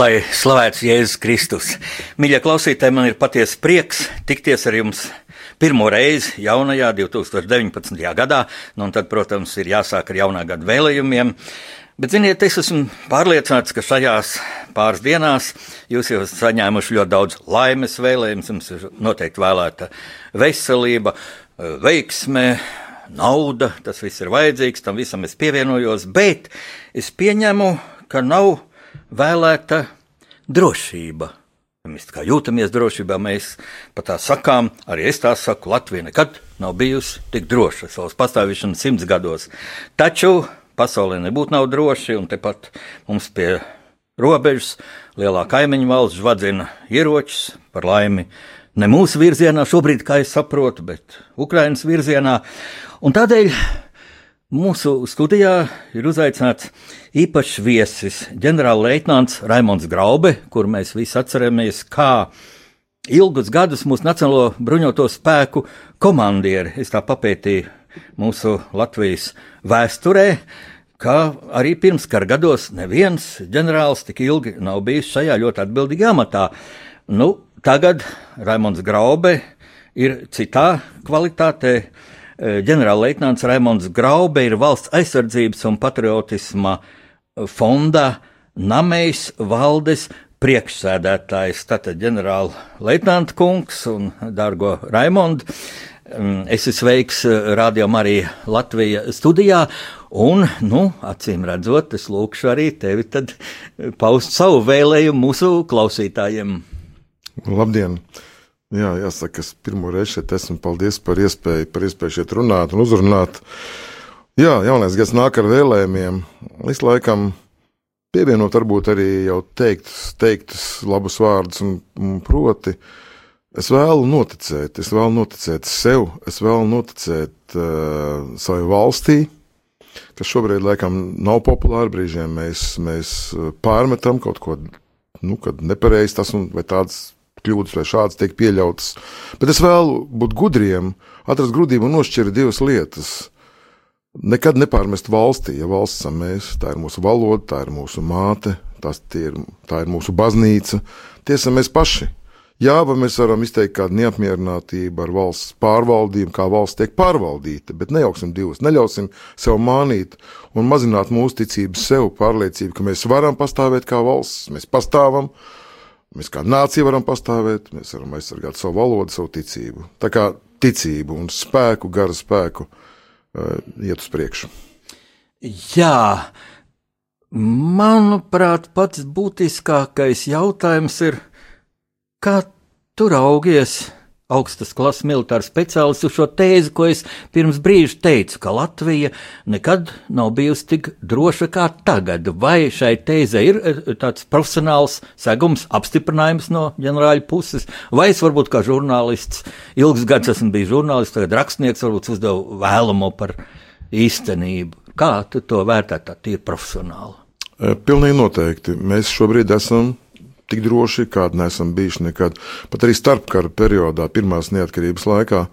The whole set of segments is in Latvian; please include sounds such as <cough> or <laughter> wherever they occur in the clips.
Lai slavēts Jēzus Kristus. Mīļie klausītāji, man ir patiesa prieks tikties ar jums pirmo reizi jaunajā 2019. gadā. Nu, un tad, protams, ir jāsāk ar jaunā gada vēlējumiem. Bet, ziniet, es esmu pārliecināts, ka šajās pāris dienās jūs jau esat saņēmuši ļoti daudz laimes vēlējumus. Jums ir noteikti vēlēta veselība, veiksme, nauda. Tas viss ir vajadzīgs, tam visam es pievienojos. Bet es pieņemu, ka nav vēlēta drošība. Mēs kā jūtamies drošībā, mēs pat tā sakām, arī es tā saku, Latvija nekad nav bijusi tik droša savas pastāvēšanas simts gados. Taču pasaulē nebūtu nav droši, un tepat mums pie robežas lielā kaimiņu valsts žvadzina ieročus par laimi. Ne mūsu virzienā šobrīd, kā es saprotu, bet Ukrainas virzienā. Un tādēļ Mūsu studijā ir uzaicināts īpašs viesis, ģenerālleitnants Raimons Graube, kur mēs visi atceramies, kā ilgus gadus mūsu Nacionālo bruņoto spēku komandieri. Es tā papētīju mūsu Latvijas vēsturē, ka arī pirmskara gados neviens ģenerālis tik ilgi nav bijis šajā ļoti atbildīgā amatā. Nu, tagad Raimons Graube ir citā kvalitātē ģenerālleitnants Raimons Graube ir valsts aizsardzības un patriotisma fonda Namejs valdes priekšsēdētājs, tātad ģenerālleitnanta kungs un dārgo Raimondu. Mm, es esmu sveiks eh, Radio Marija Latvija studijā, un, nu, acīm redzot, es lūkšu arī tevi paust savu vēlējumu mūsu klausītājiem. Labdien! Jā, jāsaka, es pirmo reizi šeit esmu. Paldies par iespēju, par iespēju šeit runāt un uzrunāt. Jā, jaunais gads nāk ar vēlējumiem. Es laikam pievienot, varbūt arī jau teiktus, teiktus labus vārdus, un, un proti, es vēlu noticēt, es vēlu noticēt sev, es vēlu noticēt uh, savai valstī, kas šobrīd laikam nav populāri brīžiem. Mēs, mēs pārmetam kaut ko, nu, nepareizi tas un tāds kļūdas vai šādas tiek pieļautas. Bet es vēlu būt gudriem, atrast grūtību un nošķirt divas lietas. Nekad nepārmest valstī, ja valsts esam mēs, tā ir mūsu valoda, tā ir mūsu māte, tas ir, tā ir mūsu baznīca, tie esam mēs paši. Jā, vai mēs varam izteikt kādu neapmierinātību ar valsts pārvaldību, kā valsts tiek pārvaldīta, bet nejauksim divus, neļausim sev mānīt un mazināt mūsu ticību sev, pārliecību, ka mēs varam pastāvēt kā valsts, mēs pastāvam, Mēs kā nācija varam pastāvēt, mēs varam aizsargāt savu valodu, savu ticību. Tā kā ticību un spēku, garu spēku uh, iet uz priekšu. Jā, manuprāt, pats būtiskākais jautājums ir, kā tu raugies augstas klases militāru speciālistu šo tēzi, ko es pirms brīža teicu, ka Latvija nekad nav bijusi tik droša kā tagad. Vai šai tēzei ir eh, tāds profesionāls segums, apstiprinājums no ģenerāļa puses, vai es varbūt kā žurnālists, ilgs gads esmu bijis žurnālists, tagad rakstnieks, varbūt uzdevu vēlamo par īstenību. Kā tu to vērtē tā tīri profesionāli? Pilnīgi noteikti. Mēs šobrīd esam tik droši, kādi neesam bijuši nekad. Pat arī starpkara periodā, pirmās neatkarības laikā,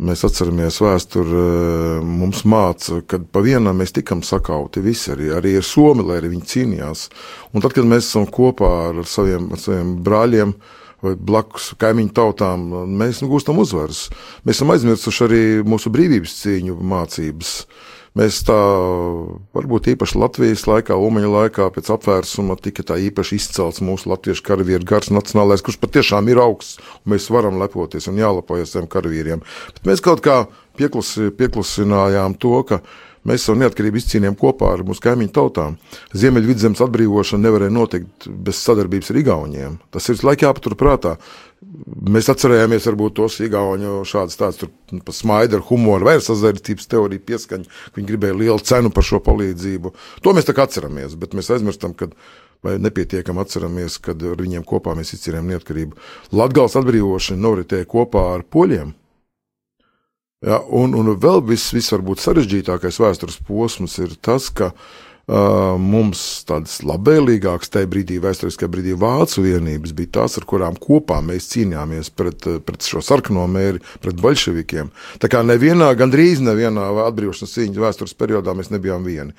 mēs atceramies vēsturi, eh, mums māca, kad pa vienam mēs tikam sakauti visi, arī, arī ar Somi, lai arī viņi cīnījās. Un tad, kad mēs esam kopā ar saviem, ar saviem brāļiem, vai blakus kaimiņu tautām, mēs gūstam uzvaras. Mēs esam aizmirsuši arī mūsu brīvības cīņu mācības. Mēs tā, varbūt īpaši Latvijas laikā, Umeņa laikā, pēc apvērsuma tika tā īpaši izcelts mūsu latviešu karavīru gars nacionālais, kurš patiešām ir augsts, un mēs varam lepoties un jālepojas tiem karavīriem. Bet mēs kaut kā pieklusi, pieklusinājām to, ka mēs savu neatkarību izcīnījām kopā ar mūsu kaimiņu tautām. Ziemeļvidzemes atbrīvošana nevarēja notikt bez sadarbības ar Igauniem. Tas ir laika jāpatur prātā. Mēs atcerējāmies varbūt tos Igauniju šādas tādas nu, pa smaidu ar humoru vai sazvērtības teoriju pieskaņu. Viņi gribēja lielu cenu par šo palīdzību. To mēs tā kā atceramies, bet mēs aizmirstam, ka vai nepietiekam atceramies, kad ar viņiem kopā mēs izcīnījām neatkarību. Latgals atbrīvošana noritēja kopā ar poļiem. Ja, un, un vēl viss, viss varbūt sarežģītākais vēstures posms ir tas, ka uh, mums tādas labvēlīgākas tajā brīdī, vēsturiskajā brīdī, vācu vienības bija tās, ar kurām kopā mēs cīnījāmies pret, pret šo sarkano mēri, pret bolševikiem. Tā kā nevienā, gandrīz nevienā atbrīvošanas cīņas vēstures periodā mēs nebijām vieni.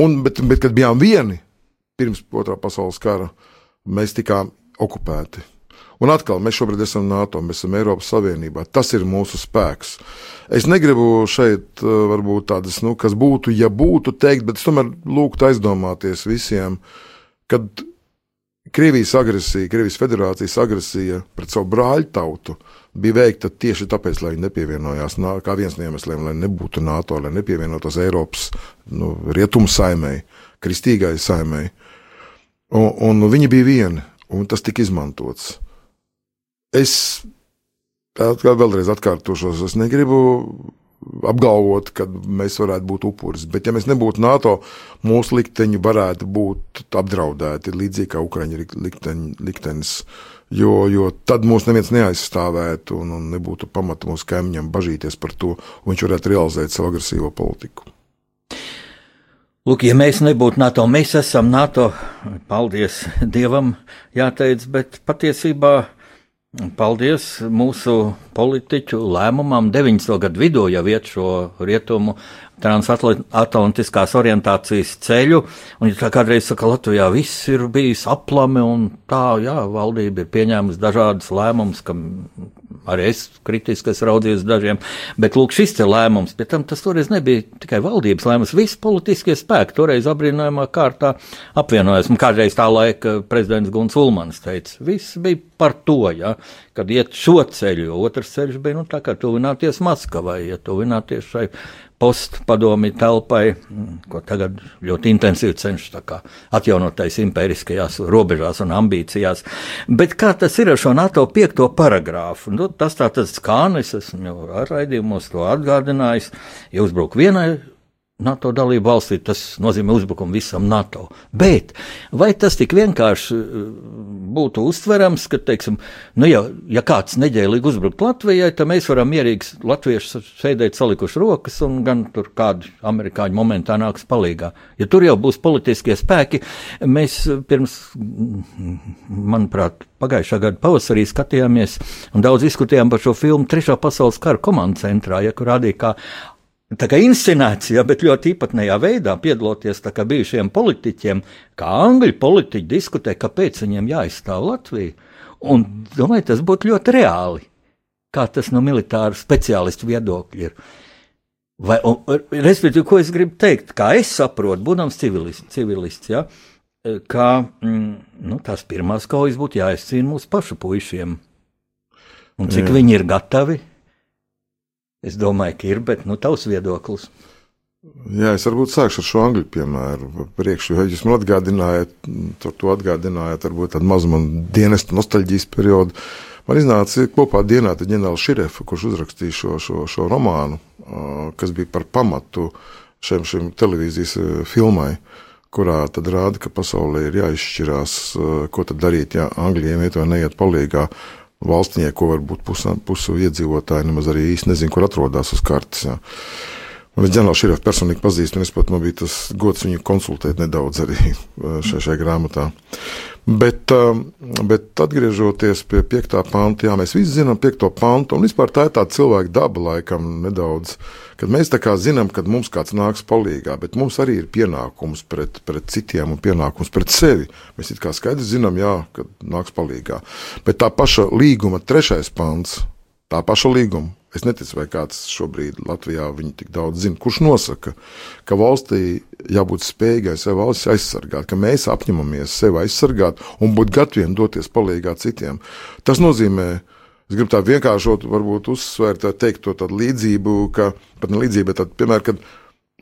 Un, bet, bet, kad bijām vieni pirms otrā pasaules kara, mēs tikām okupēti. Un atkal, mēs šobrīd esam NATO, mēs esam Eiropas Savienībā. Tas ir mūsu spēks. Es negribu šeit, eh, varbūt tādas, nu, kas būtu, ja būtu teikt, bet es tomēr lūgtu aizdomāties visiem, kad Krievijas agresija, Krievijas federācijas agresija pret savu brāļu tautu bija veikta tieši tāpēc, lai viņi nepievienojās, kā viens no iemesliem, lai nebūtu NATO, lai nepievienotos Eiropas nu, rietumu saimēji, kristīgai saimēji. Un, un viņi bija vieni, un tas tika izmantots. Es vēlreiz atkārtošos, es negribu apgalvot, ka mēs varētu būt upuris. Bet, ja mēs nebūtu NATO, mūsu likteņi varētu būt apdraudēti līdzīgi kā Ukraiņa likteņi, liktenis. Jo, jo tad mūs neviens neaizstāvētu un, un nebūtu pamata mūsu kaimiņam bažīties par to, un viņš varētu realizēt savu agresīvo politiku. Lūk, ja mēs nebūtu NATO, mēs esam NATO, paldies Dievam, jāteic, bet patiesībā Paldies mūsu politiķu lēmumam 90. gadu vidū jau iet šo rietumu transatlantiskās orientācijas ceļu. Un, ja tā kādreiz saka, Latvijā viss ir bijis aplami, un tā, jā, valdība ir pieņēmusi dažādas lēmumus, kam arī es kritiski esmu raudzījis dažiem, bet lūk, šis te lēmums, pie tam tas toreiz nebija tikai valdības lēmums, visi politiskie spēki toreiz apbrīnojamā kārtā apvienojas. Un kādreiz tā laika prezidents Guns Ulmans teica, viss bija par to, ja, kad iet šo ceļu, jo otrs ceļš bija, nu, tā kā tuvināties Maskavai, ja tuvināties šai postpadomi telpai, ko tagad ļoti intensīvi cenšas atjaunotais impēriskajās robežās un ambīcijās. Bet kā tas ir ar šo NATO piekto paragrāfu? Nu, tas tā tas skānis, esmu jau ar raidījumos to atgādinājis, ja uzbruk vienai NATO dalību valstī, tas nozīmē uzbrukumu visam NATO. Bet vai tas tik vienkārši uh, būtu uztverams, ka, teiksim, nu, ja, ja kāds neģēlīgi uzbrukt Latvijai, tad mēs varam mierīgi latvieši sēdēt salikuši rokas un gan tur kādi amerikāņi momentā nāks palīgā. Ja tur jau būs politiskie spēki, mēs pirms, manuprāt, pagājušā gada pavasarī skatījāmies un daudz diskutējām par šo filmu Trešā pasaules kara komandas centrā, ja, kur rādīja, kā Tā kā inscenācijā, bet ļoti īpatnējā veidā piedaloties bijušiem politiķiem, kā angļu politiķi diskutē, kāpēc viņiem jāizstāv Latviju. Un domāju, tas būtu ļoti reāli, kā tas no militāru speciālistu viedokļa ir. Vai, un, respektīvi, ko es gribu teikt, kā es saprotu, būdams civilists, civilists ja, ka mm, nu, tās pirmās kaujas būtu jāizcīna mūsu pašu puišiem. Un cik Jā. viņi ir gatavi Es domāju, ka ir, bet nu, tavs viedoklis. Jā, es varbūt sākšu ar šo angļu piemēru. Priekšu, ja jūs man atgādinājāt, tur to atgādinājāt, varbūt tādu mazu man dienestu nostalģijas periodu. Man iznāca kopā dienā ģenerāla Širefa, kurš uzrakstīja šo, šo, šo romānu, kas bija par pamatu šiem, šim televīzijas filmai, kurā tad rāda, ka pasaulē ir jāizšķirās, ko tad darīt, ja Anglijiem iet vai neiet palīgā valstiņai, ko varbūt pusu iedzīvotāji nemaz arī īsti nezina, kur atrodas uz kartes. Jā. Un es ģenerāli šī personīgi pazīstu, un es pat man bija tas gods viņu konsultēt nedaudz arī <laughs> šajā, šajā grāmatā. Bet, um, bet atgriežoties pie 5. panta, jā, mēs visi zinām 5. pantu, un vispār tā ir tā cilvēka daba laikam nedaudz, kad mēs tā kā zinām, kad mums kāds nāks palīgā, bet mums arī ir pienākums pret, pret citiem un pienākums pret sevi. Mēs it kā skaidri zinām, jā, kad nāks palīgā. Bet tā paša līguma trešais pants tā paša līguma. Es neticu, vai kāds šobrīd Latvijā viņu tik daudz zina. Kurš nosaka, ka valstī jābūt spējīgai sev valsts aizsargāt, ka mēs apņemamies sevi aizsargāt un būt gataviem doties palīdzīgā citiem. Tas nozīmē, es gribu tā vienkāršot, varbūt uzsvērt, teikt to tādu līdzību, ka pat ne līdzību, bet tādu, piemēram, kad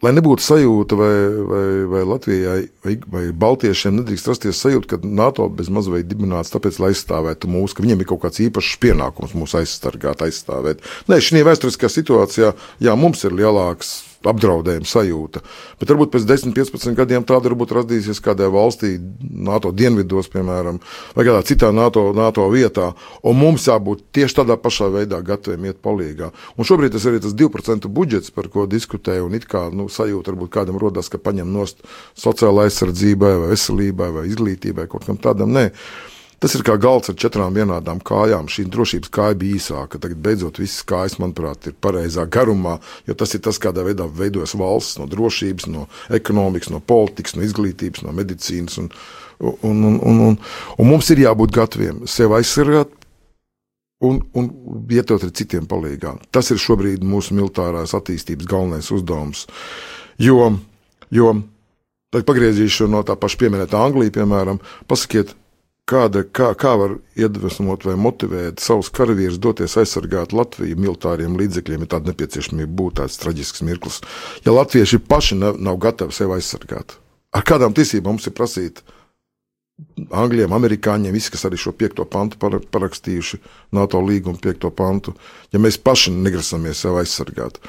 Lai nebūtu sajūta, vai, vai, vai Latvijai vai, vai Baltiešiem nedrīkst rasties sajūta, ka NATO bez mazliet dibināts tāpēc, lai aizstāvētu mūs, ka viņiem ir kaut kāds īpašs pienākums mūs aizsargāt, aizstāvēt. Nē, šī vēsturiskā situācijā, jā, mums ir lielāks apdraudējuma sajūta. Bet varbūt pēc 10, 15 gadiem tāda varbūt radīsies kādā valstī, NATO dienvidos, piemēram, vai kādā citā NATO, NATO vietā. Un mums jābūt tieši tādā pašā veidā gataviem iet palīgā. Un šobrīd tas ir tas 2% budžets, par ko diskutēju, un it kā nu, sajūta varbūt kādam rodas, ka paņem nost sociālai aizsardzībai, vai veselībai, vai izglītībai, kaut kam tādam. Nē. Tas ir kā galds ar četrām vienādām kājām. Šī drošības kāja bija īsāka. Tagad beidzot visas kājas, manuprāt, ir pareizā garumā, jo tas ir tas, kādā veidā veidojas valsts no drošības, no ekonomikas, no politikas, no izglītības, no medicīnas. Un, un, un, un, un, un mums ir jābūt gataviem sevi aizsargāt. Un, un vietot ar citiem palīdzīgā. Tas ir šobrīd mūsu militārās attīstības galvenais uzdevums. Jo, jo tad pagriezīšu no tā paša pieminēta Anglija, piemēram, pasakiet, kāda, kā, kā var iedvesmot vai motivēt savus karavīrus doties aizsargāt Latviju militāriem līdzekļiem, ja tāda nepieciešamība būtu tāds traģisks mirklis. Ja latvieši paši nav, nav gatavi sevi aizsargāt, ar kādām tiesībām mums ir prasīt? Angļiem, amerikāņiem, visi, kas arī šo piekto pantu parakstījuši, NATO līgumu piekto pantu, ja mēs paši negrasamies sevi aizsargāt.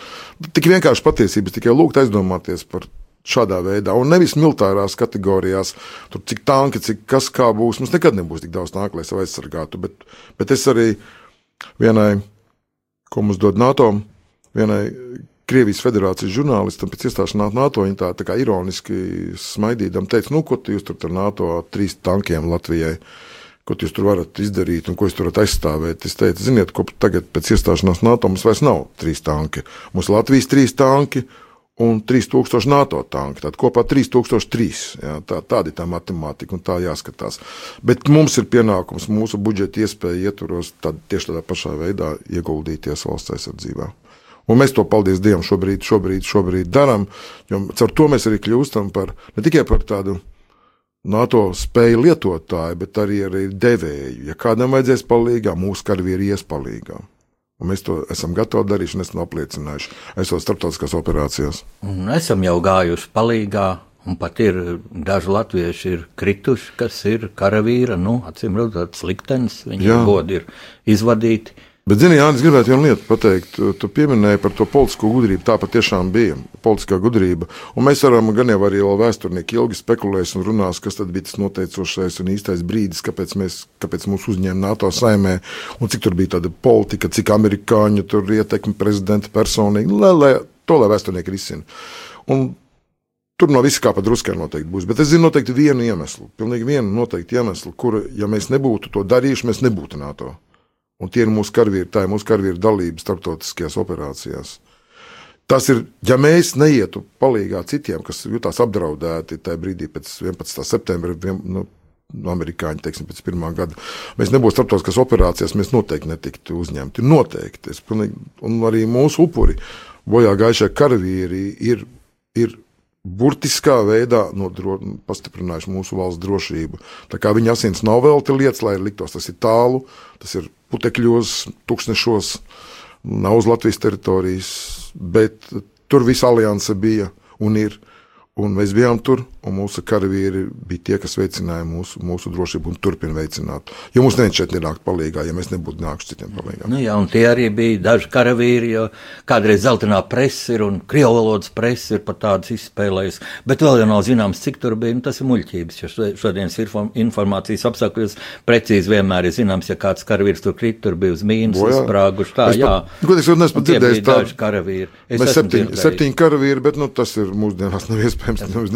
Tik vienkārši patiesības tikai lūgt aizdomāties par šādā veidā, un nevis militārās kategorijās, tur cik tanki, cik kas kā būs. Mums nekad nebūs tik daudz tanku, lai sevi aizsargātu, bet, bet es arī vienai, ko mums dod NATO, vienai Krievijas federācijas žurnālistam pēc iestāšanās NATO, viņa tā, tā kā ironiski smaidīdam teica, nu, ko jūs tur ar NATO trīs tankiem Latvijai, ko jūs tur varat izdarīt un ko jūs tur varat aizstāvēt. Es teicu, ziniet, ko tagad pēc iestāšanās NATO mums vairs nav trīs tanki. Mums Latvijas trīs tanki un 3000 NATO tanki. Tad kopā 3003. Jā, tā, tāda ir tā matemātika un tā jāskatās. Bet mums ir pienākums mūsu budžeta iespēja ietvaros tad, tieši tādā pašā veidā ieguldīties valsts aizsardzībā. Un mēs to, paldies Dievam, šobrīd, šobrīd, šobrīd darām. Caur to mēs arī kļūstam par ne tikai par tādu NATO spēju lietotāju, bet arī, arī devēju. Ja kādam vajadzēs palīdzīgā, mūsu karavīri ies palīdzīgā. Un mēs to esam gatavi darīt un esam apliecinājuši, esot starptautiskās operācijās. Un esam jau gājuši palīgā, un pat ir daži latvieši ir krituši, kas ir karavīra, nu, acīm redzot, sliktenis, viņu godi ir izvadīti. Bet, zini, Jānis, gribētu vienu lietu pateikt. Tu, tu pieminēji par to politisko gudrību. Tā patiešām bija politiskā gudrība. Un mēs varam gan jau arī vēsturnieki ilgi spekulēt un runāt, kas tad bija tas noteicošais un īstais brīdis, kāpēc, mēs, kāpēc mūs uzņēma NATO saimē, un cik tur bija tāda politika, cik amerikāņu tur ietekmi prezidenta personīgi. Lai, lai, to lai vēsturnieki risina. Un Tur no viss kā pa druskai noteikti būs. Bet es zinu noteikti vienu iemeslu, pilnīgi vienu noteikti iemeslu, kur, ja mēs nebūtu to darījuši, mēs nebūtu NATO. Un tie ir mūsu karavīri, tā ir mūsu karavīru dalība starptautiskajās operācijās. Tas ir, ja mēs neietu palīdzīgā citiem, kas jutās apdraudēti tajā brīdī pēc 11. septembra, vien, nu, amerikāņi, teiksim, pēc pirmā gada, mēs nebūtu starptautiskās operācijās, mēs noteikti netiktu uzņemti. Noteikti. Pilnīgi, un arī mūsu upuri, bojā gājušie karavīri, ir, ir burtiskā veidā nodro, pastiprinājuši mūsu valsts drošību. Tā kā viņa asins nav velti lietas, lai liktos tas ir tālu, tas ir putekļos, tūkstošos, nav uz Latvijas teritorijas, bet tur visa alianse bija un ir. Un mēs bijām tur, un mūsu karavīri bija tie, kas veicināja mūsu, mūsu drošību un turpina veicināt. Jo mums neviens šeit nenāk palīdzīgā, ja mēs nebūtu nākuši citiem palīdzīgā. Nu jā, un tie arī bija daži karavīri, jo kādreiz zeltainā presa ir un krievu valodas presa ir pat tādas izspēlējusi. Bet vēl jau nav zināms, cik tur bija. Nu, tas ir muļķības, jo šodienas informācijas apstākļos precīzi vienmēr ir zināms, ja kāds karavīrs tur krīt, tur bija uz mīnus, sprāguši. Tā, jā. Godīgi, es neesmu dzirdējis tādu karavīru. Mēs septiņi, septiņi karavīri, bet nu, tas ir mūsdienās nav iespējams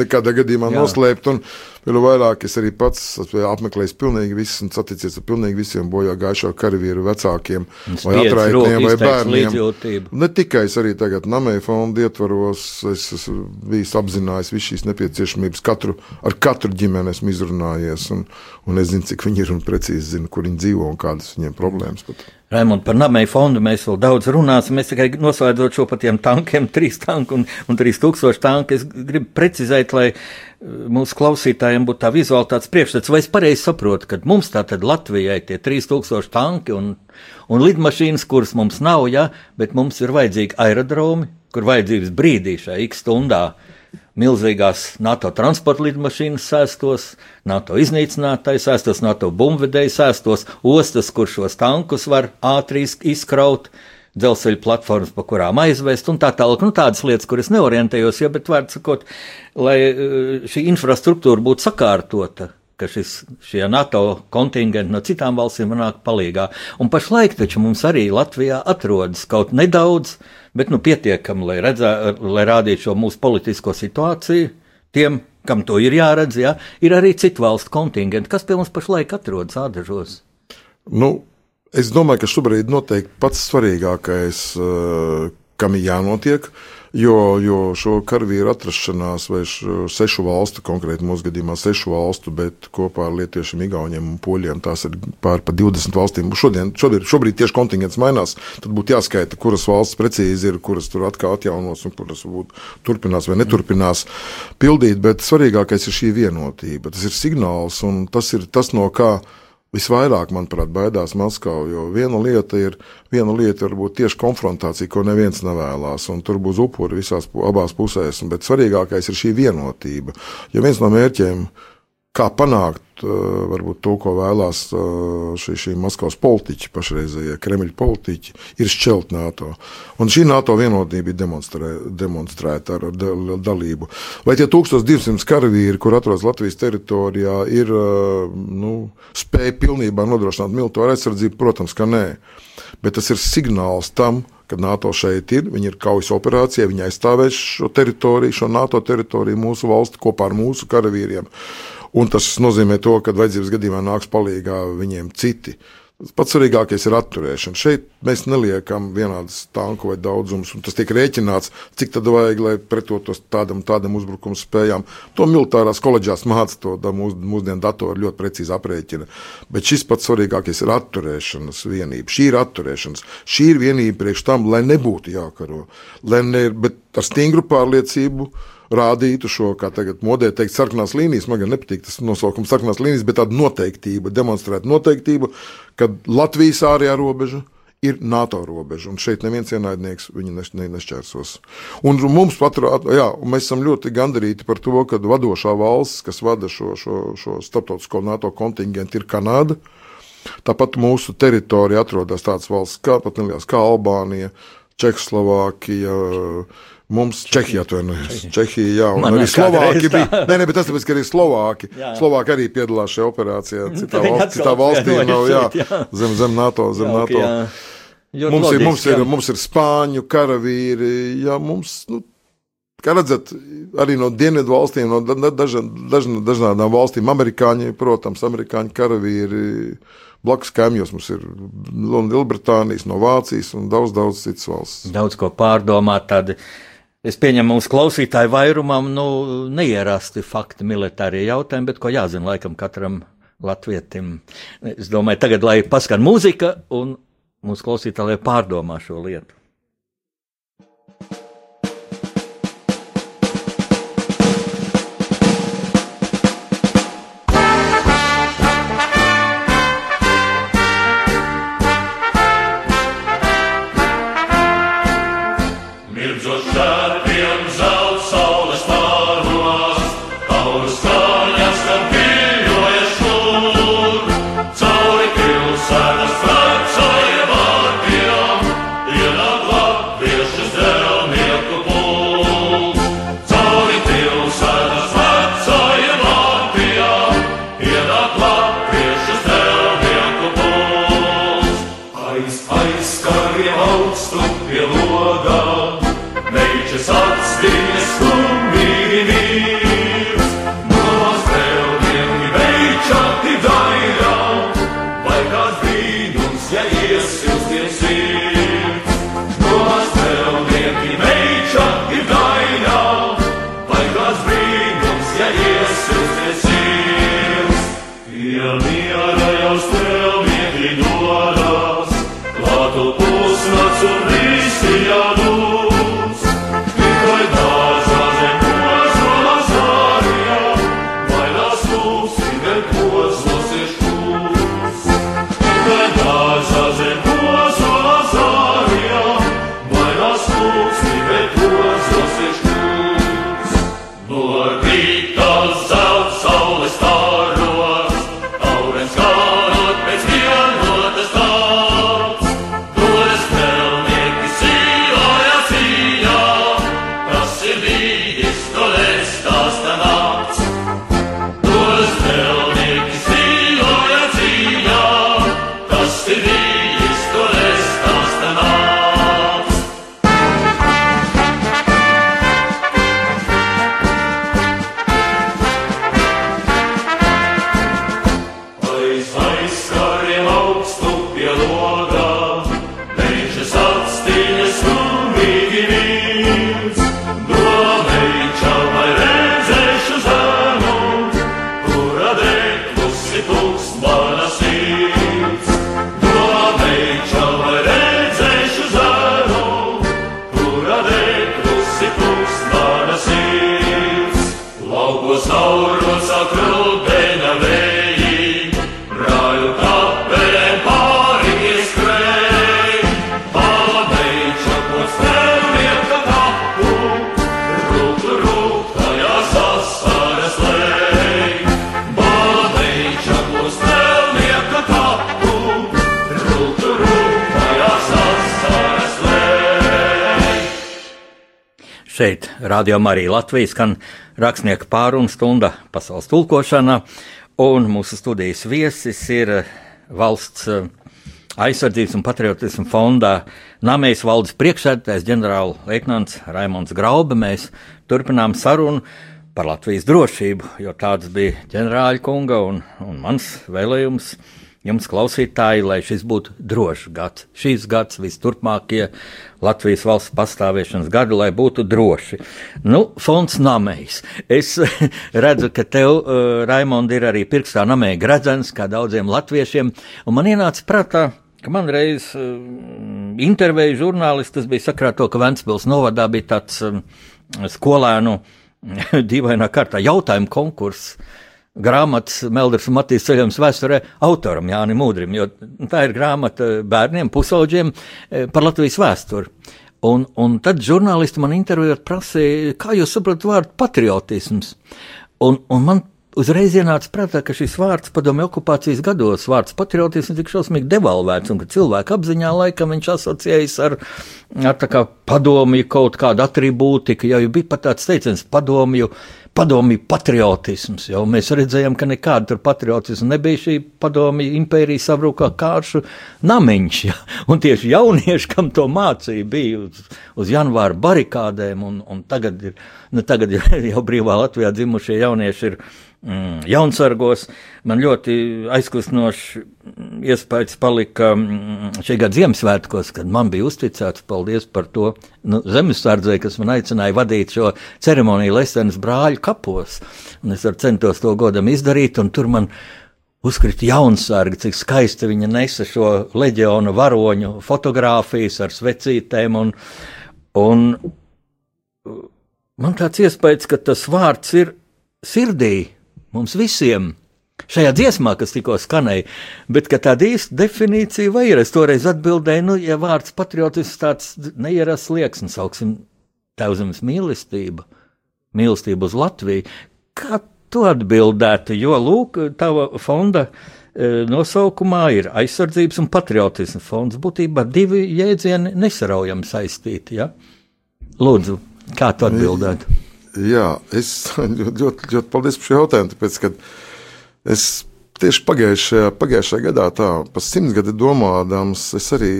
nekādā gadījumā noslēgt noslēpt. Un vēl vairāk es arī pats apmeklēju pilnīgi visus un saticies ar pilnīgi visiem bojā gājušo karavīru vecākiem, vai atraitniem, vai bērniem. Ne tikai es arī tagad Namēja fonda ietvaros, es esmu bijis apzinājis visu šīs nepieciešamības. Katru, ar katru ģimeni esmu izrunājies, un, un es zinu, cik viņi ir un precīzi zinu, kur viņi dzīvo un kādas viņiem problēmas. Pat. Raimond, par Namēju fondu mēs vēl daudz runāsim. Mēs tikai noslēdzot šo par tiem tankiem, <laughs> trīs tanku un, un trīs tūkstoši tanku. Es gribu precizēt, lai uh, mūsu klausītājiem būtu tā vizuāli tāds priekšstats. Vai es pareizi saprotu, ka mums tātad Latvijai tie trīs tūkstoši tanki un, un lidmašīnas, kuras mums nav, ja, bet mums ir vajadzīgi aerodromi, kur vajadzības brīdī šajā x stundā milzīgās NATO transporta lidmašīnas sēstos, NATO iznīcinātāji sēstos, NATO bumbvedēji sēstos, ostas, kur šos tankus var ātri izkraut, dzelzceļa platformas, pa kurām aizvest, un tā tālāk. Nu, tādas lietas, kuras neorientējos, ja, bet vārds sakot, lai eh, šī infrastruktūra būtu sakārtota, ka šis, šie NATO kontingenti no citām valstīm nāk palīgā. Un pašlaik taču mums arī Latvijā atrodas kaut nedaudz bet nu, pietiekami, lai, redzā, lai rādītu šo mūsu politisko situāciju. Tiem, kam to ir jāredz, jā, ir arī citu valstu kontingenti, kas pie mums pašlaik atrodas ādažos. Nu, es domāju, ka šobrīd noteikti pats svarīgākais, eh, kam ir jānotiek, ir Jo, jo šo karavīru atrašanās, vai sešu valstu, konkrēti mūsu gadījumā sešu valstu, bet kopā ar Lietuviešiem, Igauniem un Poļiem, tās ir pār pa 20 valstīm. Šodien, šobrīd, šobrīd tieši kontingents mainās. Tad būtu jāskaita, kuras valsts precīzi ir, kuras tur atkal atjaunos un kuras varbūt turpinās vai neturpinās pildīt. Bet svarīgākais ir šī vienotība. Tas ir signāls un tas ir tas, no kā Visvairāk, manuprāt, baidās Maskava, jo viena lieta ir, viena lieta ir būt tieši konfrontācija, ko neviens nevēlas, un tur būs upuri visās abās pusēs, bet svarīgākais ir šī vienotība. Ja viens no mērķiem ir kā panākt varbūt, to, ko vēlās šī, šī Maskavas politiķi, pašreizējie Kremļa politiķi, ir šķelt NATO. Un šī NATO vienotība ir demonstrē, demonstrēta ar, dalību. Vai tie 1200 karavīri, kur atrodas Latvijas teritorijā, ir nu, spēja pilnībā nodrošināt militāru aizsardzību? Protams, ka nē. Bet tas ir signāls tam, ka NATO šeit ir, viņi ir kaujas operācijā, viņi aizstāvēs šo teritoriju, šo NATO teritoriju, mūsu valsti kopā ar mūsu karavīriem. Un tas nozīmē to, ka vajadzības gadījumā nāks palīdzīgā viņiem citi. Pats svarīgākais ir atturēšana. Šeit mēs neliekam vienādas tanku vai daudzumus, un tas tiek rēķināts, cik tad vajag, lai pretotos tādam, tādam uzbrukuma spējām. To militārās koledžās māca to mūs, mūsdienu datori ļoti precīzi aprēķina. Bet šis pats svarīgākais ir atturēšanas vienība. Šī ir atturēšanas. Šī ir vienība priekš tam, lai nebūtu jākaro, lai ne, bet ar stingru pārliecību rādītu šo, kā tagad modē teikt, sarkanās līnijas. Man gan nepatīk tas nosaukums sarkanās līnijas, bet tāda noteiktība, demonstrēt noteiktību, ka Latvijas ārējā robeža ir NATO robeža, un šeit neviens ienaidnieks viņu neš, ne, nešķērsos. Un mums paturēt, jā, mēs esam ļoti gandarīti par to, ka vadošā valsts, kas vada šo, šo, šo starptautisko NATO kontingentu, ir Kanāda. Tāpat mūsu teritorijā atrodas tādas valsts kā, kā Albānija, Čehoslovākija, Mums Čehija atvainojas. Čehija, jā, un Man arī Slovāki bija. Nē, nē, bet tas tāpēc, ka arī Slovāki. Jā. Slovāki arī piedalās šajā operācijā. Citā, valst, citā valstī nav, jā, zem, zem NATO, zem jā, NATO. Jā. Mums logiski, ir, mums, ir, mums ir spāņu karavīri, jā, mums, nu, kā redzat, arī no dienvidu valstīm, no daža, daža, dažādām valstīm, amerikāņi, protams, amerikāņu karavīri. Blakus kaimiņos mums ir no Lielbritānijas, no Vācijas un daudz, daudz citas valsts. Daudz ko pārdomāt. Tādi Es pieņemu, mūsu klausītāju vairumam nu, neierasti fakti, militārie jautājumi, bet ko jāzina laikam katram latvietim. Es domāju, tagad lai paskan mūzika un mūsu klausītāji pārdomā šo lietu. Rādījumā arī Latvijas skan rakstnieka pārunu stunda pasaules tulkošanā, un mūsu studijas viesis ir valsts eh, aizsardzības un patriotismu fondā Namējas valdes priekšsēdētājs ģenerālleitnants Raimons Grauba. Mēs turpinām sarunu par Latvijas drošību, jo tāds bija ģenerāļa kunga un, un mans vēlējums jums, klausītāji, lai šis būtu drošs gads. Šīs gads, visturpmākie Latvijas valsts pastāvēšanas gadi, lai būtu droši. Nu, fonds namējs. Es <laughs> redzu, ka tev, uh, Raimond, ir arī pirkstā namēja gradzens, kā daudziem latviešiem, un man ienāca prātā, ka man reiz uh, intervēja žurnālists, tas bija sakrā to, ka Ventspils novadā bija tāds um, skolēnu <laughs> dīvainā kārtā jautājumu konkurss grāmatas Melders un Matīs ceļojums vēsturē autoram Jānim Mūdrim, jo tā ir grāmata bērniem, pusauģiem e, par Latvijas vēsturi. Un, un tad žurnālisti man intervijot prasīja, kā jūs saprotat vārdu patriotisms. Un, un man uzreiz ienāca prātā, ka šis vārds padomju okupācijas gados, vārds patriotisms, tik šausmīgi devalvēts, un ka cilvēku apziņā laikam viņš asociējas ar, ar kā padomju kaut kādu atribūtiku, ja jau bija pat tāds teiciens padomju padomju patriotisms. Jau mēs redzējām, ka nekāda patriotisma nebija. Šī padomju impērija sabrūkā kāršu namiņš. Ja? Un tieši jaunieši, kam to mācīja, bija uz, uz janvāra barikādēm, un, un tagad, ir, nu, tagad <laughs> jau brīvā Latvijā dzimušie jaunieši ir mm, jaunsargos. Man ļoti aizkustinošs iespējas palika mm, šī gada Ziemassvētkos, kad man bija uzticēts, paldies par to nu, zemesardzei, kas man aicināja vadīt šo ceremoniju Lesenas brāļu kapos. Un es centos to godam izdarīt, un tur man uzkrita jaunsargi, cik skaisti viņa nesa šo leģionu varoņu fotogrāfijas ar svecītēm. Un, un man tāds iespējas, ka tas vārds ir sirdī mums visiem. Šajā dziesmā, kas tikko skanēja, bet tāda īsta definīcija vai ir? Es toreiz atbildēju, nu, ja vārds patriotisms tāds neierasts liekas, un sauksim tevzemes mīlestība, mīlestība uz Latviju. Kā tu atbildētu? Jo, lūk, tava fonda e, nosaukumā ir aizsardzības un patriotisma fonds. Būtībā divi jēdzieni nesaraujami saistīti. Ja? Lūdzu, kā tu atbildētu? Jā, es <laughs> ļoti, ļoti paldies par šo jautājumu. Tāpēc, es tieši pagājušajā, pagājušajā gadā, tā pa simts gadu domādams, es arī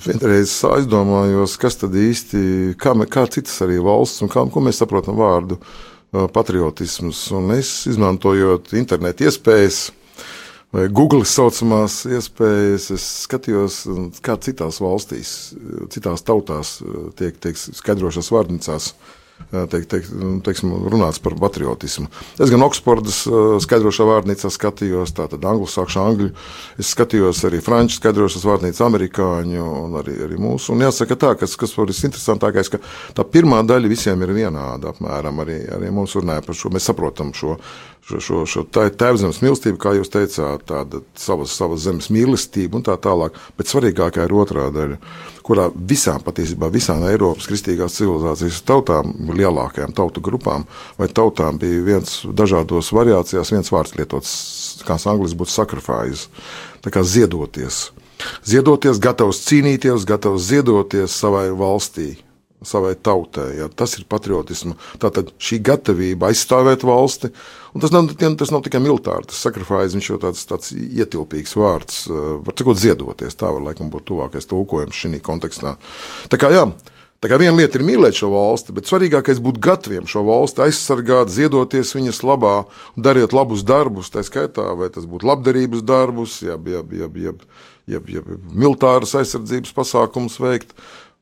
vienreiz aizdomājos, kas tad īsti, kā, kā citas arī valsts un kā, ko mēs saprotam vārdu patriotisms. Un es izmantojot internetu iespējas. Vai Google saucamās iespējas, es skatījos, kā citās valstīs, citās tautās tiek, tiek skaidrošās vārnīcās uh, teik, teik, teiksim, runāts par patriotismu. Es gan Oksfordas skaidrošā vārnīcā skatījos, tātad angļu sākšu angļu, es skatījos arī franču skaidrošas vārnīcas amerikāņu un arī, arī mūsu. Un jāsaka tā, kas, kas var visinteresantākais, ka tā pirmā daļa visiem ir vienāda apmēram, arī, arī mums runāja par šo, mēs saprotam šo, šo, šo, šo tēvzemes mīlestību, kā jūs teicāt, tāda savas, savas zemes mīlestība un tā tālāk, bet svarīgākā ir otrā daļa kurā visām, patiesībā visām Eiropas kristīgās civilizācijas tautām, lielākajām tautu grupām vai tautām bija viens dažādos variācijās, viens vārds lietots, kāds angļuiski būtu sacrifice, tā kā ziedoties. Ziedoties, gatavs cīnīties, gatavs ziedoties savai valstī, savai tautai. Ja, tas ir patriotisms. Tātad šī gatavība aizstāvēt valsti, un tas nav, tas nav tikai militāri, tas sakrifājums, viņš jau tāds, tāds ietilpīgs vārds, eh, var cikot ziedoties, tā var laikam būt tuvākais tulkojums šī kontekstā. Tā kā jā, Tā kā viena lieta ir mīlēt šo valsti, bet svarīgākais būt gataviem šo valsti aizsargāt, ziedoties viņas labā, darīt labus darbus, tā skaitā, vai tas būtu labdarības darbus, jeb, jeb, jeb, jeb, jeb, jeb militāras aizsardzības pasākums veikt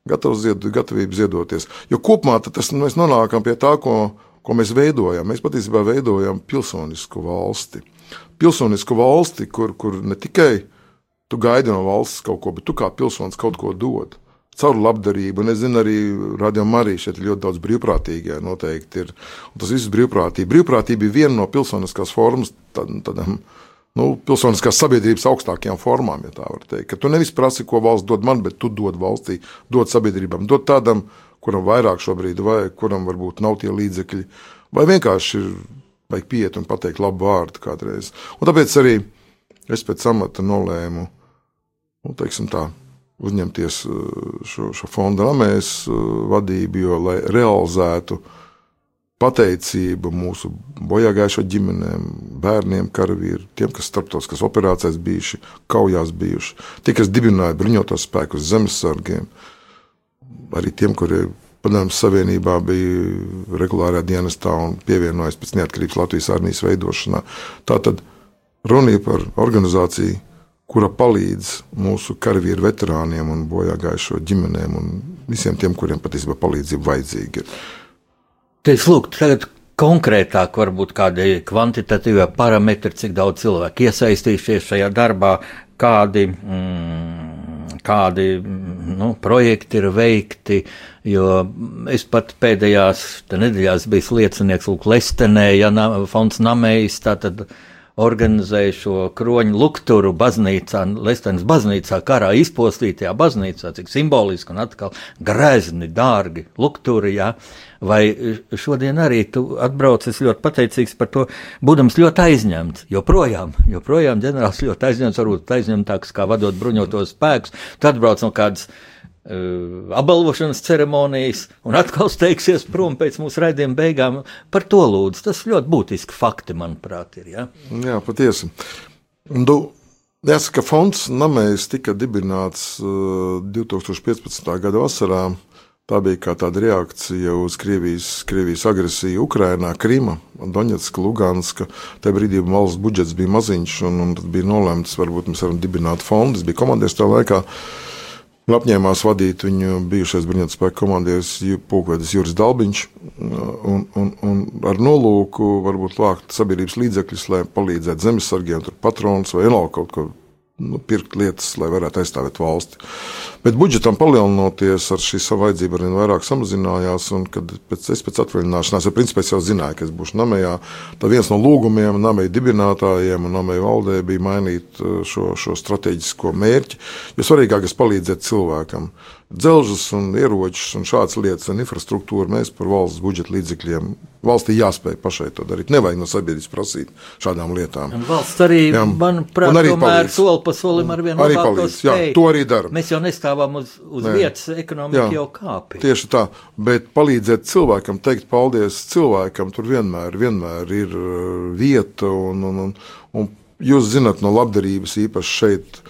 gatavs zied, gatavība ziedoties. Jo kopumā tas, mēs nonākam pie tā, ko, ko mēs veidojam. Mēs patiesībā veidojam pilsonisku valsti. Pilsonisku valsti, kur, kur ne tikai tu gaidi no valsts kaut ko, bet tu kā pilsonis kaut ko dod. caur labdarību. Un es zinu, arī radījumā arī šeit ļoti daudz brīvprātīgie noteikti ir. Un tas viss brīvprātība. Brīvprātība ir viena no pilsoniskās formas tādām. Nu, pilsoniskās sabiedrības augstākajām formām, ja tā var teikt. Ka tu nevis prasi, ko valsts dod man, bet tu dod valstī, dod sabiedrībām, dod tādam, kuram vairāk šobrīd vajag, kuram varbūt nav tie līdzekļi, vai vienkārši ir vajag pieiet un pateikt labu vārdu kādreiz. Un tāpēc arī es pēc samata nolēmu, nu, teiksim tā, uzņemties uh, šo, šo fonda namēs uh, vadību, jo, lai realizētu pateicību mūsu bojāgājušo ģimenēm, bērniem, karavīriem, tiem, kas starptautiskās operācijās bijuši, kaujās bijuši, tie, kas dibināja bruņotos spēkus zemesargiem, arī tiem, kuriem Padomju Savienībā bija regulārā dienestā un pievienojās pēc neatkarības Latvijas armijas veidošanā. Tā tad runa ir par organizāciju, kura palīdz mūsu karavīru veterāniem un bojāgājušo ģimenēm un visiem tiem, kuriem patiesībā palīdzība vajadzīga. Teiks, lūk, tagad konkrētāk, varbūt kādi kvantitatīvie parametri, cik daudz cilvēku iesaistījušies šajā darbā, kādi, mm, kādi nu, projekti ir veikti. Jo es pat pēdējās nedēļās biju liecinieks Lūk, Lestenē, ja fonds Namējs. Organizēja šo kroņu lukturu baznīcā, Lestenes baznīcā, karā izpostītajā baznīcā, cik simboliski un atkal grezni, dārgi lukturi, jā. Vai šodien arī tu atbrauc, es ļoti pateicīgs par to, būdams ļoti aizņemts, joprojām, joprojām ģenerālis ļoti aizņemts, varbūt aizņemtāks kā vadot bruņotos spēkus, tu atbrauc no kādas Uh, apbalvošanas ceremonijas, un atkal steigsies prom pēc mūsu raidījuma beigām. Par to lūdzu. Tas ļoti būtiski fakti, manuprāt, ir. Ja? Jā, patiesi. Du, jāsaka, fonds Namējs tika dibināts uh, 2015. gada vasarā. Tā bija kā tāda reakcija uz Krievijas, Krievijas agresiju Ukrajinā, Krīma, Donetska, Luganska. Tajā brīdī valsts budžets bija maziņš, un, un tad bija nolēmts, varbūt mēs varam dibināt fondu. Es biju komandieris tajā laikā. Un apņēmās vadīt viņu bijušais bruņotu spēku komandieris Pūkvedis Juris Dalbiņš, un, un, un ar nolūku varbūt vākt sabiedrības līdzekļus, lai palīdzētu zemesargiem, patronus vai vēl kaut ko nu, pirkt lietas, lai varētu aizstāvēt valsti. Bet budžetam palielinoties, ar šī savu vajadzību arvien vairāk samazinājās. Kad pēc, es pēc atvaļināšanās, ja principā es jau zināju, ka es būšu namējā, tad viens no lūgumiem namēja dibinātājiem un namēja valdē bija mainīt uh, šo, šo strateģisko mērķi, jo svarīgākais palīdzēt cilvēkam dzelžus un ieročus un šādas lietas un infrastruktūru mēs par valsts budžeta līdzekļiem. Valstī jāspēj pašai to darīt. Nevajag no sabiedrības prasīt šādām lietām. Un valsts arī, jā. manuprāt, arī tomēr soli pa solim ar vienu arī palīdz. Jā, to arī dara. Mēs jau nestāvam uz, uz Nē. vietas, ekonomika jā. jau kāpj. Tieši tā, bet palīdzēt cilvēkam, teikt paldies cilvēkam, tur vienmēr, vienmēr ir uh, vieta un, un, un, un jūs zinat no labdarības īpaši šeit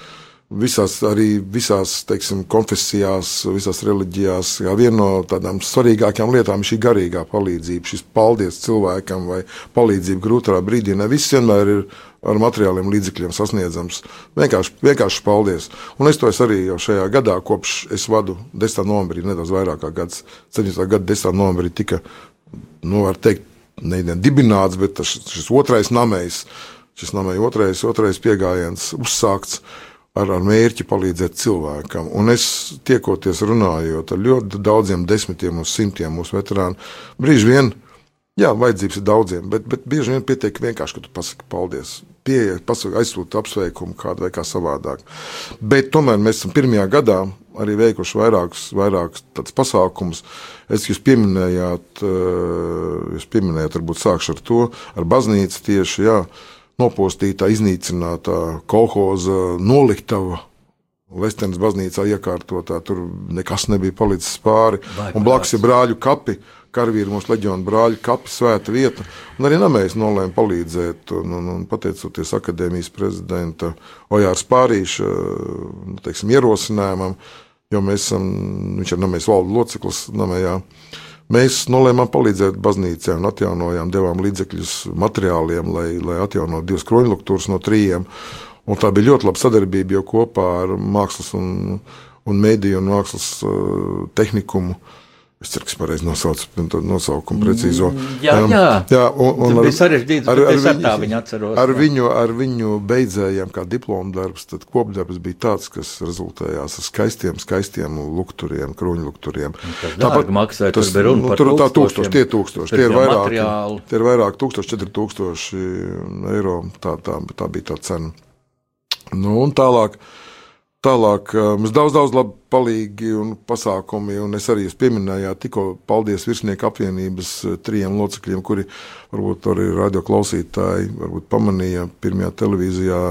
visās, arī visās teiksim, konfesijās, visās reliģijās. Jā, viena no tādām svarīgākajām lietām ir šī garīgā palīdzība, šis paldies cilvēkam vai palīdzība grūtā brīdī. Ne viss vienmēr ir ar materiāliem līdzekļiem sasniedzams. Vienkārši, vienkārši paldies. Un es to es arī jau šajā gadā, kopš es vadu 10. novembrī, nedaudz vairāk kā gads, 17. gada 10. novembrī tika, nu, var teikt, ne, ne dibināts, bet tas, šis otrais namējs, šis namējs otrais, otrais piegājiens uzsākts ar, ar mērķi palīdzēt cilvēkam. Un es tiekoties runājot ar ļoti daudziem desmitiem un simtiem mūsu veterānu, brīži vien, jā, vajadzības ir daudziem, bet, bet bieži vien pietiek vienkārši, ka tu pasaki paldies. Pieeja, aizsūta apsveikumu kādu vai kā savādāk. Bet tomēr mēs esam pirmajā gadā arī veikuši vairākus, vairākus pasākumus. Es jūs pieminējāt, eh, jūs pieminējāt, varbūt sākšu ar to, ar baznīcu tieši, jā, nopostītā, iznīcinātā kolhoza noliktava. Lestenes baznīcā iekārtotā, tur nekas nebija palicis pāri. Vai, un blakus ir brāļu kapi, karavīru mūsu leģionu brāļu kapi, svēta vieta. Un arī namēs nolēma palīdzēt, un, un, un pateicoties akadēmijas prezidenta Ojārs Pārīša nu, teiksim, ierosinājumam, jo mēs esam, viņš ir namēs valdu loceklis namējā. Mēs nolēmām palīdzēt baznīcai un atjaunojām, devām līdzekļus materiāliem, lai, lai atjaunotu divas kroņluktūras no trījiem. Un tā bija ļoti laba sadarbība, jo kopā ar mākslas un, un mediju un mākslas uh, tehnikumu Es ceru, ka es pareizi nosaucu to nosaukumu precīzo. Mm, jā, jā. jā un, un Tas ar, sarežģīts, ar, ar, viņu- viņu atceros, Ar viņu, ar viņu beidzējām kā diplomu darbs, tad kopdarbs bija tāds, kas rezultējās ar skaistiem, skaistiem lukturiem, kruņlukturiem. tas dārgi maksāja, tur bija runa nu, par tur tā tūkstoši, tie tūkstoši, tie ir vairāk, materiāli. tie ir vairāk tūkstoši, četri tūkstoši eiro, tā, tā, tā bija tā cena. Nu, un tālāk, tālāk mums daudz, daudz labi palīgi un pasākumi, un es arī jūs pieminējāt tikko paldies virsnieku apvienības uh, trijiem locekļiem, kuri varbūt arī radio klausītāji varbūt pamanīja pirmajā televīzijā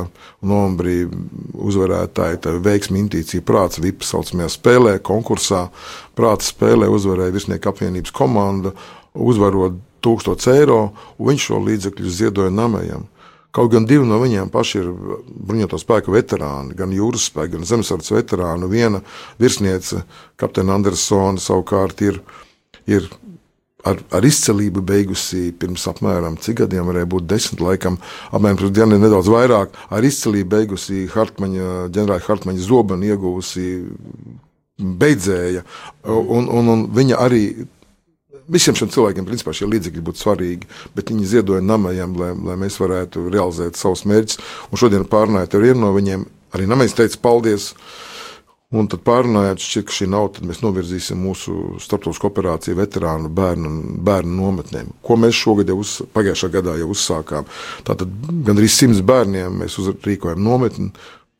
novembrī uzvarētāji, tā veiksmi intīcija prāts, VIP saucamajā spēlē, konkursā. Prāts spēlē uzvarēja virsnieku apvienības komanda, uzvarot 1000 eiro, un viņš šo līdzekļu ziedoja namējam. Kaut gan divi no viņiem paši ir bruņoto spēku veterāni, gan jūras spēku, gan zemesardzes veterāni. Viena virsniece, kapteiņa Andersona, savukārt ir, ir ar, ar izcelību beigusi pirms apmēram cik gadiem, varēja būt desmit, laikam, apmēram pirms dienām nedaudz vairāk, ar izcelību beigusi Hartmaņa, ģenerāla Hartmaņa zobenu ieguvusi beidzēja, un, un, un viņa arī Visiem šiem cilvēkiem, principā, šie līdzekļi būtu svarīgi, bet viņi ziedoja namajam, lai, lai mēs varētu realizēt savus mērķus. Un šodien pārnājot ar vienu no viņiem, arī namais teica paldies. Un tad pārnājot, šķiet, ka šī nauda mēs novirzīsim mūsu starptautiskā operāciju veterānu bērnu, bērnu nometnēm, ko mēs šogad jau uz, pagājušā gadā jau uzsākām. Tātad gandrīz simts bērniem mēs uzrīkojam nometni,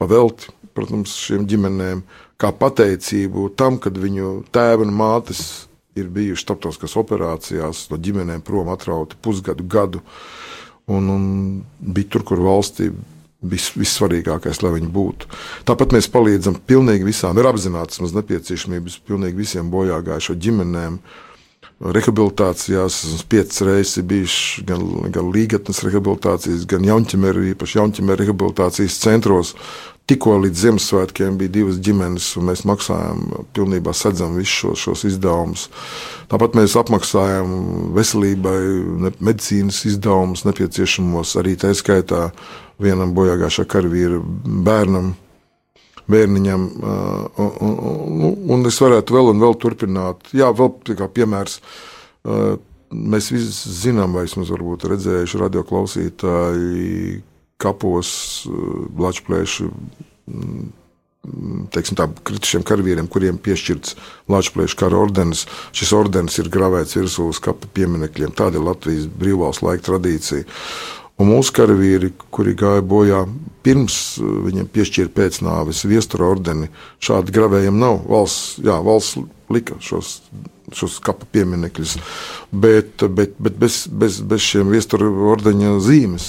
pavelti, protams, šiem ģimenēm, kā pateicību tam, kad viņu tēvi un mātes ir bijuši starptautiskās operācijās, no ģimenēm prom atrauti pusgadu, gadu. Un, un bija tur, kur valstī bija vissvarīgākais, lai viņi būtu. Tāpat mēs palīdzam pilnīgi visām, ir apzināts mums nepieciešamības pilnīgi visiem bojā gājušo ģimenēm. Rehabilitācijās esmu piecas reizes bijuši gan, gan līgatnes rehabilitācijas, gan jaunķimeru, īpaši jaunķimeru rehabilitācijas centros. Tikko līdz Ziemassvētkiem bija divas ģimenes, un mēs maksājām, pilnībā sedzam visus šos, šos izdevumus. Tāpat mēs apmaksājam veselībai, medicīnas izdevumus, nepieciešamos arī tā skaitā vienam bojāgājušā karavīra bērnam, bērniņam. Un, un, un, es varētu vēl un vēl turpināt. Jā, vēl kā piemērs. Mēs visi zinām, vai varbūt redzējuši radio klausītāji kapos, Latvijas teiksim, tā, kritušiem karavīriem, kuriem piešķirts Latvijas kara ordenis. Šis ordenis ir gravēts virsū uz kapa pieminekļiem. Tāda ir Latvijas brīvvalsts laika tradīcija. Un mūsu karavīri, kuri gāja bojā pirms viņiem piešķīra pēcnāves viestura ordeni, šādi gravējiem nav. Valsts, jā, valsts lika šos, šos kapa pieminekļus, bet, bet, bet bez, bez, bez šiem viestura ordeņa zīmes.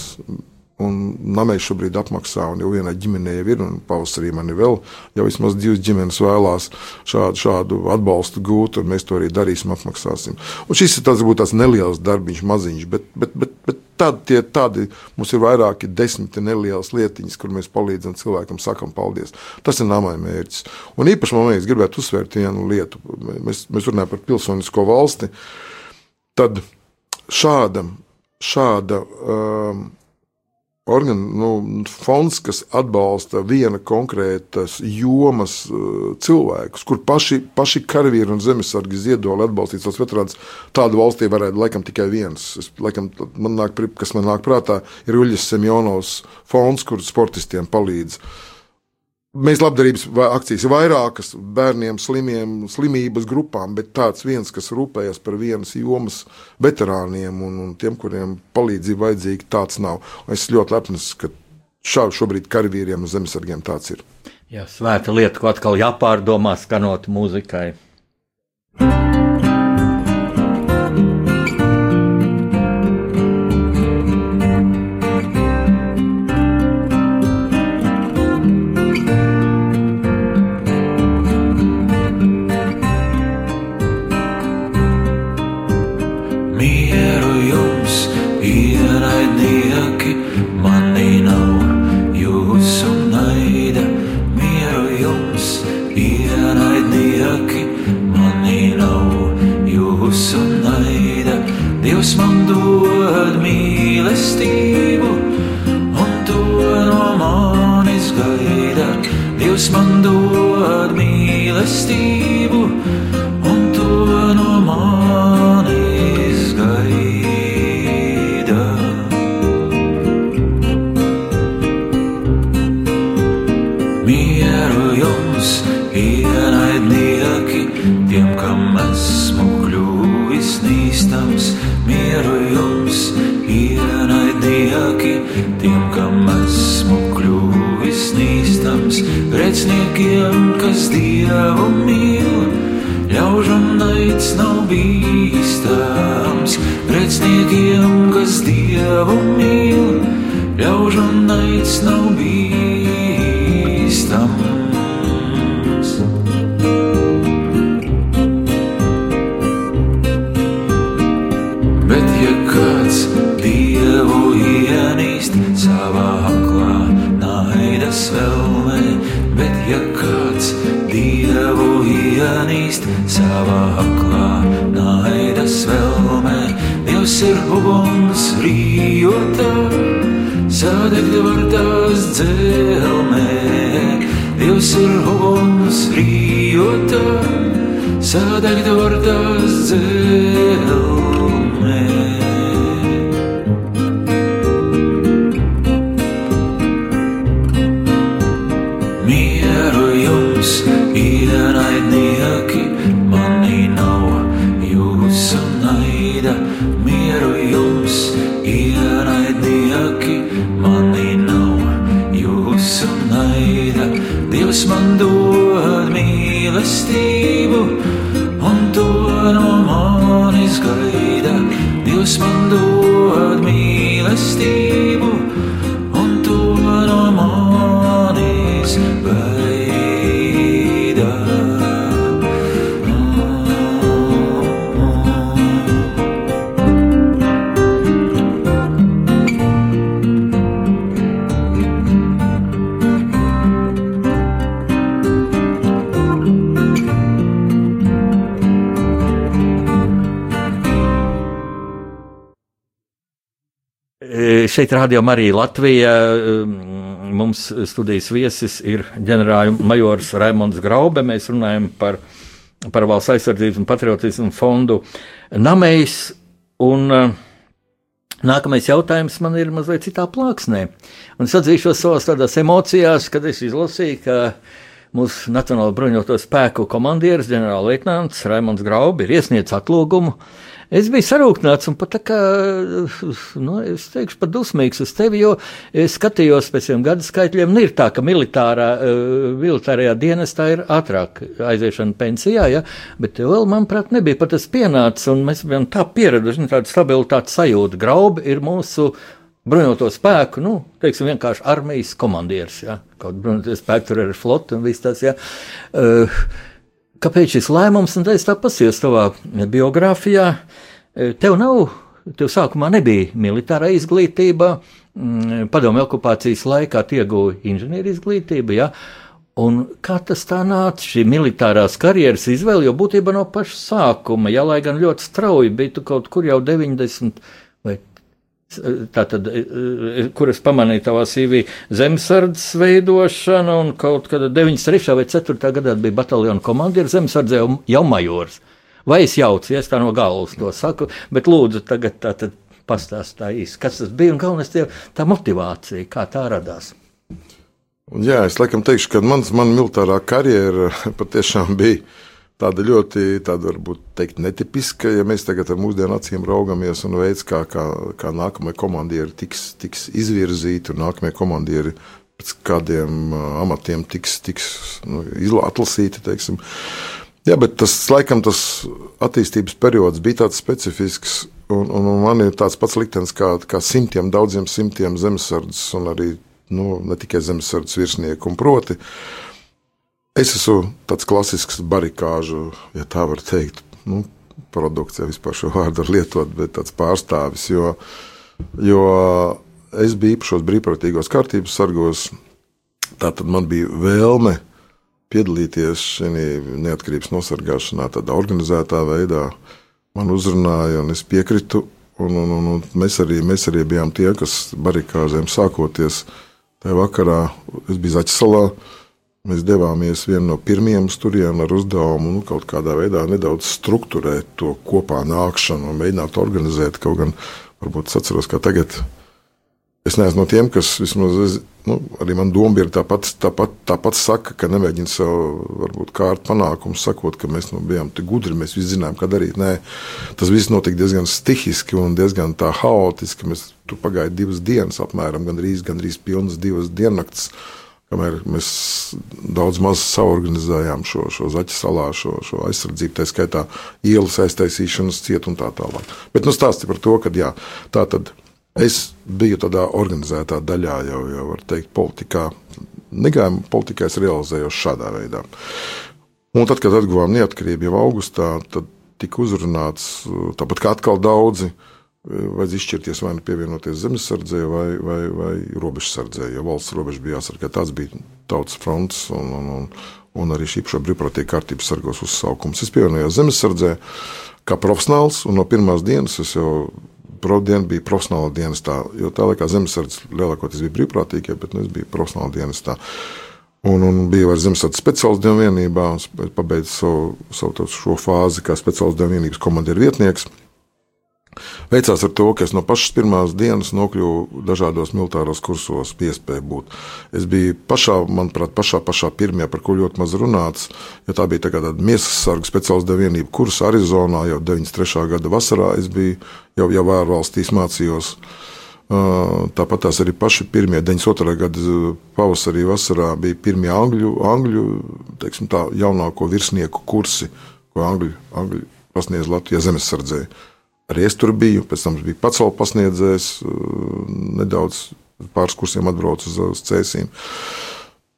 Namēs šobrīd apmaksā, un jau vienai ģimenei ir, un pavasarī man ir vēl, jau vismaz divas ģimenes vēlās šādu, šādu atbalstu gūt, un mēs to arī darīsim, apmaksāsim. Un šis ir tāds, tāds neliels darbiņš, maziņš, bet, bet, bet, bet tādi, tie, tādi mums ir vairāki desmiti nelielas lietiņas, kur mēs palīdzam cilvēkam, sakam paldies. Tas ir namai mērķis. Un īpaši man liekas, gribētu uzsvērt vienu lietu. Mēs, mēs runājam par pilsonisko valsti. Tad šāda, šāda um, organ, nu, fonds, kas atbalsta viena konkrētas jomas uh, cilvēkus, kur paši, paši karavīri un zemesargi ziedo, lai atbalstītu savus veterānus. Tādu valstī varētu laikam tikai viens. Es, laikam, man nāk, kas man nāk prātā, ir Uļas Semjonovs fonds, kur sportistiem palīdz. Mēs labdarības akcijas ir vairākas bērniem, slimiem, slimības grupām, bet tāds viens, kas rūpējas par vienas jomas veterāniem un, un tiem, kuriem palīdzība vajadzīga, tāds nav. Es ļoti lepns, ka šā, šobrīd karavīriem un zemesargiem tāds ir. Jā, svēta lieta, ko atkal jāpārdomā, skanot mūzikai. Mieru rījotā, sadegt var tās dzelmē. Dievs ir uguns rījotā, sadegt var tās dzelmē. Šeit rādījumā arī Latvija. um, Mums studijas viesis ir ģenerālmajors Raimons Graube. Mēs runājam par, par valsts aizsardzības un patriotismu fondu Namējs. Un, uh, Nākamais jautājums man ir mazliet citā plāksnē. Un es atzīšos savās emocijās, kad es izlasīju, ka mūsu Nacionālo bruņoto spēku komandieris, ģenerālleitnants Raimons Graubi, ir iesniedzis atlūgumu. Es biju sarūknāts un pat tā kā, nu, es teikšu, pat dusmīgs uz tevi, jo es skatījos pēc tiem gadu skaitļiem. Nu, ir tā, ka militārā, uh, militārajā dienestā ir ātrāk aiziešana pensijā, ja, bet tev vēl, manuprāt, nebija pat tas pienācis, un mēs bijām tā pieraduši, nu, tāda stabilitātes sajūta. Graubi ir mūsu bruņoto spēku, nu, teiksim, vienkārši armijas komandieris. Ja? Kaut kā bruņoties spēki tur ir floti un viss tas. Ja? Uh, kāpēc šis lēmums, un es tā pasījos tavā biogrāfijā, uh, tev nav, tev sākumā nebija militārā izglītība, mm, padomju okupācijas laikā ieguva inženieru izglītību. Ja? Un kā tas tā nāca, šī militārās karjeras izvēle, jo būtībā no paša sākuma, ja lai gan ļoti strauji bija tu kaut kur jau 90 vai Tātad, kur es pamanīju tavā CV zemesardzes veidošanu, un kaut kad 93. vai 4. gadā bija bataljona komandieris zemesardzē jau, jau majors. Vai es jaucu, ja es tā no galvas to saku, bet lūdzu tagad tātad pastāst tā īsti, kas tas bija un galvenais tie, tā motivācija, kā tā radās. Jā, es laikam teikšu, ka mans, man militārā karjera <laughs> patiešām bija tāda ļoti, tāda varbūt teikt, netipiska, ja mēs tagad ar mūsdienu acīm raugamies un veids, kā, kā, kā nākamie komandieri tiks, tiks izvirzīti un nākamie komandieri pēc kādiem uh, amatiem tiks, tiks nu, atlasīti. Teiksim. Jā, bet tas laikam tas attīstības periods bija tāds specifisks, un, un, un man ir tāds pats liktenis kā, kā simtiem, daudziem simtiem zemesardzes un arī nu, ne tikai zemesardzes virsnieku. Un proti, Es esmu tāds klasisks barikāžu, ja tā var teikt, nu, produkts, ja vispār šo vārdu var lietot, bet tāds pārstāvis. Jo, jo es biju īpašos brīvprātīgos kārtības sargos, tātad man bija vēlme piedalīties šajā neatkarības nosargāšanā, tādā organizētā veidā. Man uzrunāja, un es piekritu. Un, un, un, un mēs, arī, mēs arī bijām tie, kas barikāžiem sākoties tajā vakarā. Es biju Zaķisalā. Mēs devāmies vienu no pirmajiem uz turieni ar uzdevumu nu, kaut kādā veidā nedaudz strukturēt to kopā nākšanu un mēģināt organizēt. Kaut gan varbūt es atceros, ka tagad Es neesmu no tiem, kas vismaz, es, nu, arī man doma bija tāpat, tāpat, tāpat saka, ka nemēģina sev, varbūt, kārt panākumus, sakot, ka mēs nu, bijām tik gudri, mēs visi zinājām, kā darīt. Nē, tas viss notika diezgan stihiski un diezgan tā haotiski. Mēs tur pagāja divas dienas, apmēram, gandrīz, gandrīz pilnas divas diennakts. Kamēr mēs daudz maz saorganizējām šo, šo zaķu salā, šo, šo aizsardzību, tā skaitā ielas aiztaisīšanas cietu un tā tālāk. Bet nu stāsti par to, ka jā, tā tad Es biju tādā organizētā daļā, jau, jau var teikt, politikā. Negājām politikā, es realizējos šādā veidā. Un tad, kad atguvām neatkarību jau augustā, tad tika uzrunāts, tāpat kā atkal daudzi, vajadz izšķirties vai nu pievienoties zemesardzē vai, vai, vai robežsardzē, jo valsts robeža bija jāsargā. Tas bija tautas fronts un, un, un, un arī šī brīvprātīga kārtības sargos uzsaukums. Es pievienojos zemesardzē kā profesionāls, un no pirmās dienas es jau Diena bija profesionāla dienestā, jo tā laikā zemesardze lielākoties bija brīvprātīgie, bet nu, es biju profesionāla dienestā. Un, un bija arī zemesardzes speciālists dienas vienībā, un pabeidzu savu, savu šo fāzi kā speciālists dienas vienības komandieru vietnieks. Veicās ar to, ka es no pašas pirmās dienas nokļuvu dažādos militāros kursos, iespēja būt. Es biju pašā, manuprāt, pašā, pašā pirmajā, par ko ļoti maz runāts, jo tā bija tā tāda miesas sarga speciālistu vienība kurs Arizonā jau 93. gada vasarā. Es biju jau, jau ārvalstīs mācījos. Tāpat tās arī paši pirmie 92. gada pavasarī, vasarā bija pirmie angļu, angļu teiksim, tā, jaunāko virsnieku kursi, ko angļu, angļu pasniedz Latvijas zemesardzē. Arī es tur biju, pēc tam biju pats vēl pasniedzējis, nedaudz pāris kursiem atbraucu uz, uz cēsīm.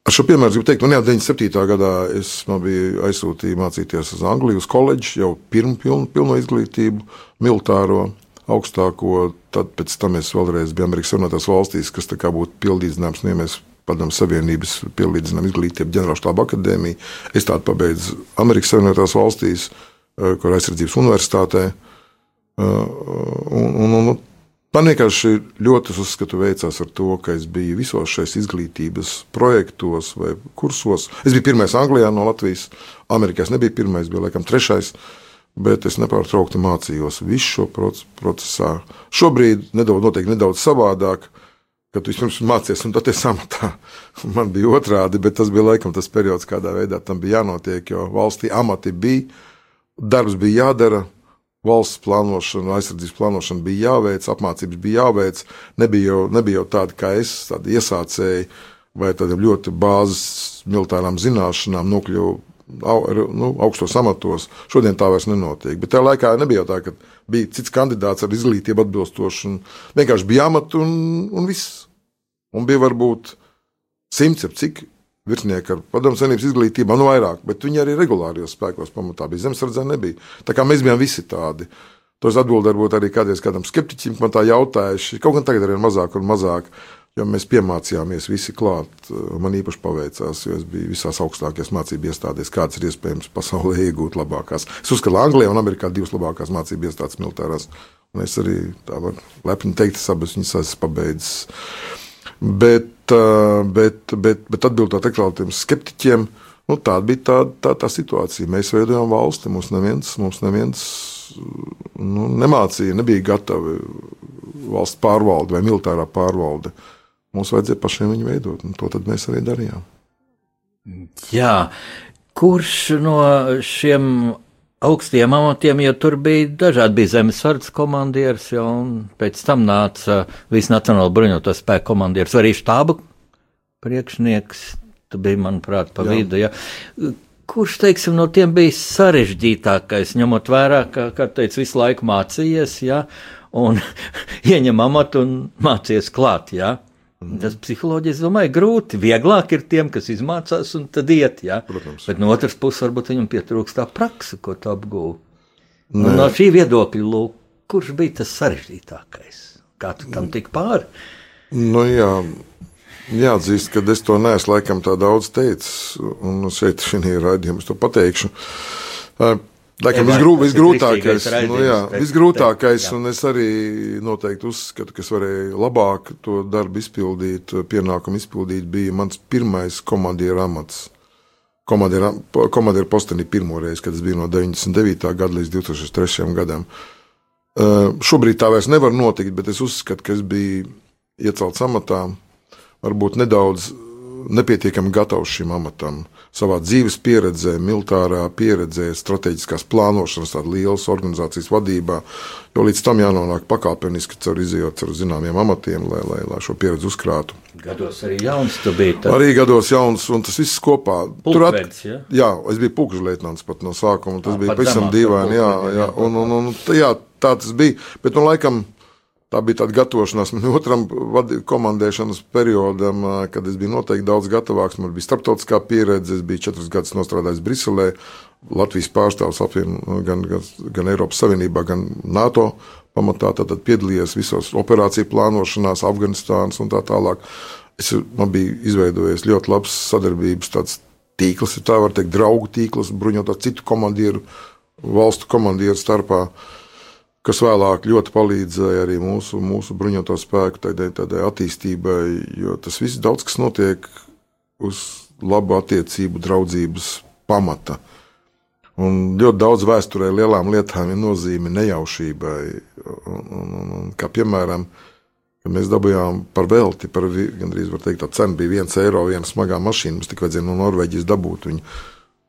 Ar šo piemēru gribu teikt, man jau 97. gadā es biju aizsūtīts mācīties uz Angliju, uz koledžu, jau pirmo pilnu, pilnu izglītību, militāro augstāko. Tad pēc tam es vēlreiz biju Amerikas Savienotās valstīs, kas būtu pildīts zināms, nu, ja mēs padomu Savienības pielīdzinām izglītību ģenerālštāba akadēmiju. Es tādu pabeidzu Amerikas Savienotās valstīs, kur aizsardzības universitātē. Un, un, un, man vienkārši ļoti uzskatu veicās ar to, ka es biju visos šajos izglītības projektos vai kursos. Es biju pirmais Anglijā no Latvijas, Amerikā es nebiju pirmais, biju laikam trešais. Bet es nepārtraukti mācījos visu šo procesā. Šobrīd nedaudz, noteikti nedaudz savādāk, kad vispirms mācījies, un tad es amatā. <laughs> Man bija otrādi, bet tas bija laikam tas periods, kādā veidā tam bija jānotiek, jo valstī amati bija, darbs bija jādara, valsts plānošana, aizsardzības plānošana bija jāveic, apmācības bija jāveic. Nebija jau, nebija jau tāda kā es, tāda iesācēja vai tādiem ļoti bāzes militārām zināšanām nokļuvu au, nu, augstos amatos. Šodien tā vairs nenotiek. Bet tajā laikā nebija tā, ka bija cits kandidāts ar izglītību atbilstošu. Vienkārši bija amats un, un viss. Un bija varbūt simts, cik virsnieki ar padomu savienības izglītību, nu vairāk, bet viņi arī regulārijos spēkos pamatā bija. Zemesardzē nebija. Tā kā mēs bijām visi tādi. To es atbildēju varbūt arī kādreiz kādam skeptiķim, man tā jautājuši. Kaut gan tagad vien mazāk un mazāk. Jo mēs piemācījāmies visi klāt. Man īpaši paveicās, jo es biju visās augstākajās mācību iestādēs, kādas ir iespējams pasaulē iegūt labākās. Es uzskatu, ka Anglijā un Amerikā ir divas labākās mācību iestādes militārās. Un es arī tā varu lepni teikt, ka abas viņas esmu pabeidzis. Bet, bet, bet, bet atbildot tiem skeptiķiem, nu, tāda bija tā, tā, tā situācija. Mēs veidojām valsti, mums neviens, mums neviens nu, nemācīja, nebija gatavi valsts pārvalde vai militārā pārvalde. Mums vajadzēja pašiem viņu veidot, un to mēs arī darījām. Jā, kurš no šiem augstiem amatiem, jo tur bija dažādi, bija zemesardzes komandieris, ja, un pēc tam nāca visnacionāla bruņoto spēku komandieris, arī štāba priekšnieks. Tu biji, manuprāt, pa Jā. vidu. Ja. Kurš, teiksim, no tiem bija sarežģītākais, ņemot vērā, ka, kā teicu, visu laiku mācījies, ja, un <laughs> ieņem amatu un mācies klāt, ja. Mm. Tas psiholoģiski, domāju, grūti. Vieglāk ir tiem, kas izmācās un tad iet. Ja? Protams. Bet no otras puses, varbūt viņam pietrūkst tā praksa, ko tu apgūsi. No šī viedokļa, lūk, kurš bija tas sarežģītākais? Kā tu tam tik pāri? Nu, jā, jāatzīst, ka es to neesmu laikam tā daudz teicis. Un šeit, šajā raidījumā, es to pateikšu. Laikam, visgrū, visgrūtākais, nu, jā, visgrūtākais un es arī noteikti uzskatu, ka es varēju labāk to darbu izpildīt, pienākumu izpildīt, bija mans pirmais komandieru amats. Komandieru, komandieru postenī pirmo reizi, kad es biju no 99. gada līdz 2003. gadam. Šobrīd tā vairs nevar notikt, bet es uzskatu, ka es biju iecelts amatā, varbūt nedaudz nepietiekami gatavs šim amatam. Savā dzīves pieredzē, militārā pieredzē, strateģiskās plānošanas, tādas lielas organizācijas vadībā, jo līdz tam jānonāk pakāpeniski caur izjūt caur zināmiem amatiem, lai, lai, lai šo pieredzi uzkrātu. Gados arī jauns tu biji. Tad... Arī gados jauns, un tas viss kopā. Pulkvedis, ja? jā, es biju pulkvežlietnants pat no sākuma, tas Ā, bija pat pavisam dīvaini, jā, jā, un, un, un, un, jā, tā tas bija, bet, nu, laikam, Tā bija tāda gatavošanās man otram komandēšanas periodam, kad es biju noteikti daudz gatavāks. Man bija starptautiskā pieredze, es biju četrus gadus strādājis Briselē, Latvijas pārstāvs apvien, gan, gan, gan Eiropas Savienībā, gan NATO pamatā. Tad piedalījies visos operāciju plānošanās, Afganistānas un tā tālāk. Es, man bija izveidojies ļoti labs sadarbības tīkls, ja tā var teikt, draugu tīkls, bruņotā citu komandieru, valstu komandieru starpā kas vēlāk ļoti palīdzēja arī mūsu, mūsu bruņoto spēku tādai, tādai attīstībai, jo tas viss daudz kas notiek uz labu attiecību, draudzības pamata. Un ļoti daudz vēsturē lielām lietām ir nozīme nejaušībai. Un, un, un, kā piemēram, mēs dabūjām par velti, par gandrīz tā cena bija viens eiro, viena smagā mašīna. Mums tikai vajadzēja no Norvēģijas dabūt viņu.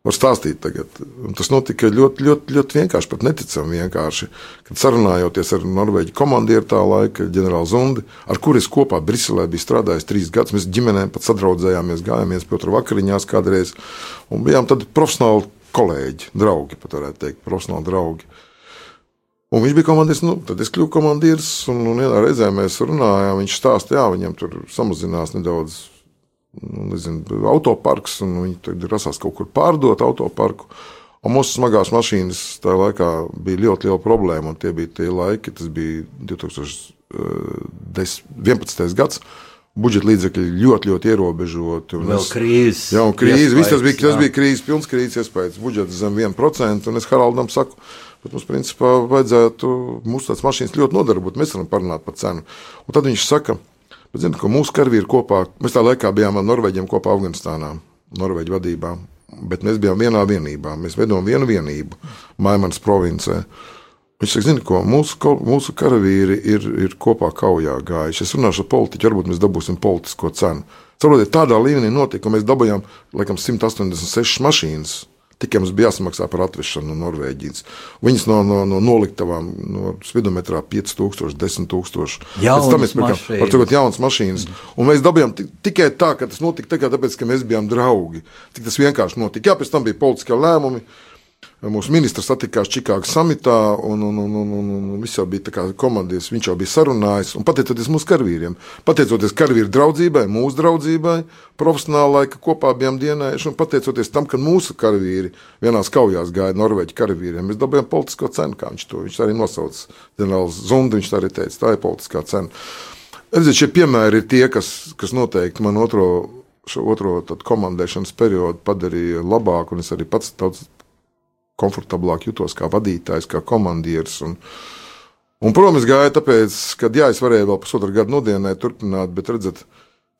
Var stāstīt tagad. Un tas notika ļoti, ļoti, ļoti vienkārši, pat neticami vienkārši. Kad sarunājoties ar Norvēģiju komandieru tā laika, ģenerāli Zundi, ar kuru es kopā Briselē biju strādājis trīs gadus, mēs ģimenēm pat sadraudzējāmies, gājāmies pie otra vakariņās kādreiz, un bijām tad profesionāli kolēģi, draugi, pat varētu teikt, profesionāli draugi. Un viņš bija komandieris, nu, tad es kļuvu komandieris, un, un vienā reizē mēs runājām. Viņš stāstīja, jā, viņam tur samazinās nedaudz nezinu, autoparks, un viņi tur grasās kaut kur pārdot autoparku. Un mūsu smagās mašīnas tajā laikā bija ļoti liela problēma, un tie bija tie laiki, tas bija 2011. gads. Budžeta līdzekļi ļoti, ļoti ierobežoti. un Vēl es- krīzes. Jā, krīze, viss tas bija, tas bija krīzes, pilns krīzes iespējas. Budžets zem 1%. Un es Haraldam saku, bet mums principā vajadzētu mūsu tādas mašīnas ļoti nodarbot. Mēs varam parunāt par cenu. Un tad viņš saka, bet zini, ka mūsu karavīri kopā, mēs tā laikā bijām ar Norvēģiem kopā Afganistānā, Norvēģu vadībā. Bet mēs bijām vienā vienībā. Mēs veidojām vienu vienību Maimanas provincē. Viņš saka, zini, ko mūsu, mūsu karavīri ir, ir kopā kaujā gājuši. Es runāšu ar politiķu, varbūt mēs dabūsim politisko cenu. Saprotiet, tādā līmenī notika, ka mēs dabūjām laikam 186 mašīnas. Tikai mums bija jāsamaksā par atvešanu no Norvēģijas. Viņas no, no, no noliktavām, no spidometrā 5000, 10 000. Jaunas Pēc tam mēs pirkām par to jaunas mašīnas. Un mēs dabūjām ti- tikai tā, ka tas notika tikai tāpēc, ka mēs bijām draugi. Tik tas vienkārši notika. Jā, pēc tam bija politiskie lēmumi. Mūsu ministrs satikās Čikāgas samitā, un, un, un, un, un, un viss jau bija komandieris. Viņš jau bija sarunājis, un pateicoties mūsu karavīriem, pateicoties karavīru draudzībai, mūsu draudzībai, profesionālai, ka kopā bijām dienējuši, un pateicoties tam, ka mūsu karavīri vienās kaujās gāja Norvēģi karavīriem, mēs dabūjām politisko cenu, kā viņš to viņš arī nosauca. Ģenerālis Zundi, viņš arī teica, tā ir politiskā cena. Redziet, šie piemēri ir tie, kas, kas noteikti man otro, šo otro komandēšanas periodu padarīja labāku, un es arī pats daudz komfortablāk jutos kā vadītājs, kā komandieris. Un, un protams, gāja tāpēc, ka, jā, es varēju vēl pusotru gadu nodienēt, turpināt, bet redzat,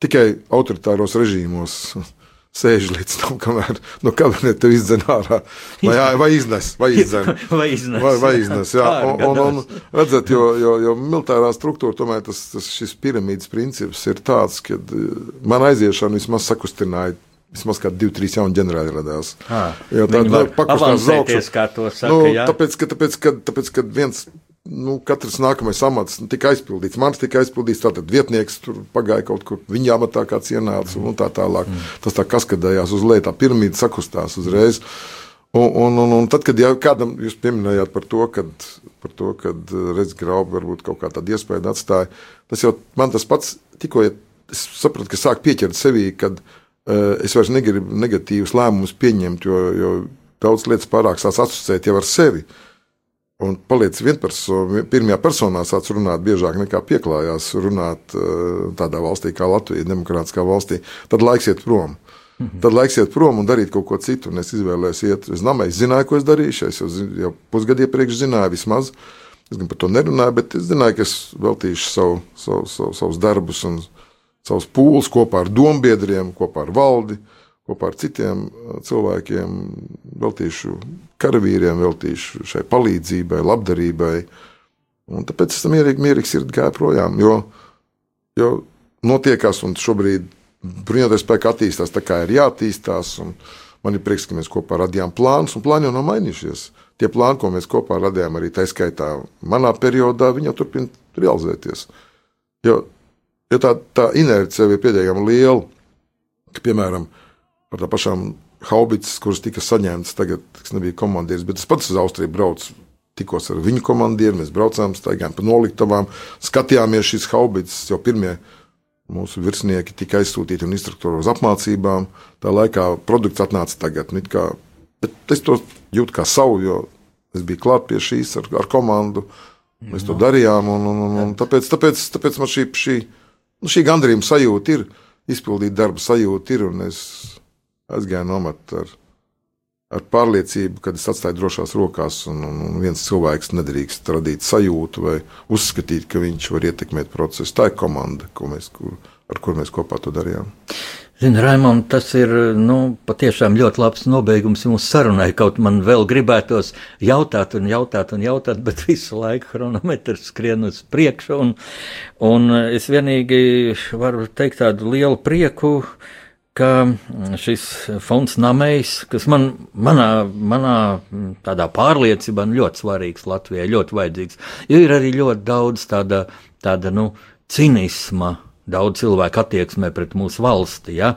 tikai autoritāros režīmos <laughs> sēž līdz tam, kamēr no kabineta izdzen ārā. Vai, jā, vai iznes, vai izdzen. <laughs> Vai iznes. Vai, vai iznes, jā, <laughs> un, un, un redzat, jo, jo, jo militārā struktūra, tomēr tas, tas šis piramīdas princips ir tāds, ka man aiziešana vismaz sakustināja. Vismaz kā divi, trīs jauni ģenerāļi radās. Ah, Jo pakustās uz augšu. avansēties, kā to saka, nu, jā. tāpēc, ka, tāpēc, ka, tāpēc, ka viens, nu, katrs nākamais amats nu, tika aizpildīts. Mans tika aizpildīts, tātad vietnieks tur pagāja kaut kur, viņa amatā kāds ienāca un tā tālāk. Mm. Tas tā kaskadējās uz leju, tā piramīda sakustās uzreiz. Un, un, un, un tad, kad jau kādam jūs pieminējāt par to, kad, par to, kad redz graubi varbūt kaut kā tāda iespēja atstāja, tas jau man tas pats tikko, ja es sapratu, ka sāk pieķert sevī, kad uh, es vairs negribu negatīvus lēmumus pieņemt, jo, jo daudz lietas pārāk sāc asociēt jau ar sevi. Un paliec vienpersonā, pirmajā personā sāc runāt biežāk nekā pieklājās runāt uh, tādā valstī kā Latvija, demokrātiskā valstī. Tad laiks iet prom. Tad laiks iet prom un darīt kaut ko citu. Un es izvēlējos iet uz Namu. Es zināju, ko es darīšu. Es jau, jau pusgadu iepriekš zināju, vismaz. Es gan par to nerunāju, bet es zināju, ka es veltīšu savu, savu, savu, savus darbus un savus pūles kopā ar dombiedriem, kopā ar valdi, kopā ar citiem uh, cilvēkiem. Veltīšu karavīriem, veltīšu šai palīdzībai, labdarībai. Un tāpēc es tam mierīgi, mierīgi sirdi gāju projām. Jo jo notiekās, un šobrīd bruņoties spēki attīstās tā, kā ir jāattīstās. Man ir prieks, ka mēs kopā radījām plānus, un plāni jau nav mainījušies. Tie plāni, ko mēs kopā radījām, arī tā skaitā manā periodā, viņi jau turpina realizēties. Jo, jo tā, tā inerce ir pietiekami liela, ka, piemēram, par tā pašām haubicas, kuras tika saņemtas, tagad tas nebija komandieris, bet es pats uz Austriju braucu tikos ar viņu komandieru, mēs braucām, staigājām pa noliktavām, skatījāmies šīs haubicas, jau pirmie mūsu virsnieki tika aizsūtīti un instruktori uz apmācībām. Tā laikā produkts atnāca tagad. Nu, kā, es to jūtu kā savu, jo es biju klāt pie šīs ar, ar komandu. Mēs to darījām, un, un, un, un tāpēc, tāpēc, tāpēc man šī, šī, nu, šī gandrījuma sajūta ir, izpildīt darba sajūta ir, un es aizgāju nomet ar ar pārliecību, ka es atstāju drošās rokās, un, un, un viens cilvēks nedrīkst radīt sajūtu vai uzskatīt, ka viņš var ietekmēt procesu. Tā ir komanda, mēs, kur, ar kur mēs kopā to darījām. Zini, Raimond, tas ir nu, patiešām ļoti labs nobeigums mūsu sarunai. Kaut man vēl gribētos jautāt, un jautāt, un jautāt, bet <laughs> visu laiku chronometrs skrien uz priekšu. Un, un es vienīgi varu teikt tādu lielu prieku, ka šis fonds Namējs, kas man, manā, manā tādā pārliecībā ļoti svarīgs Latvijai, ļoti vajadzīgs, jo ir arī ļoti daudz tāda, tāda nu, cinisma. Daudz cilvēku attieksmē pret mūsu valsti, ja?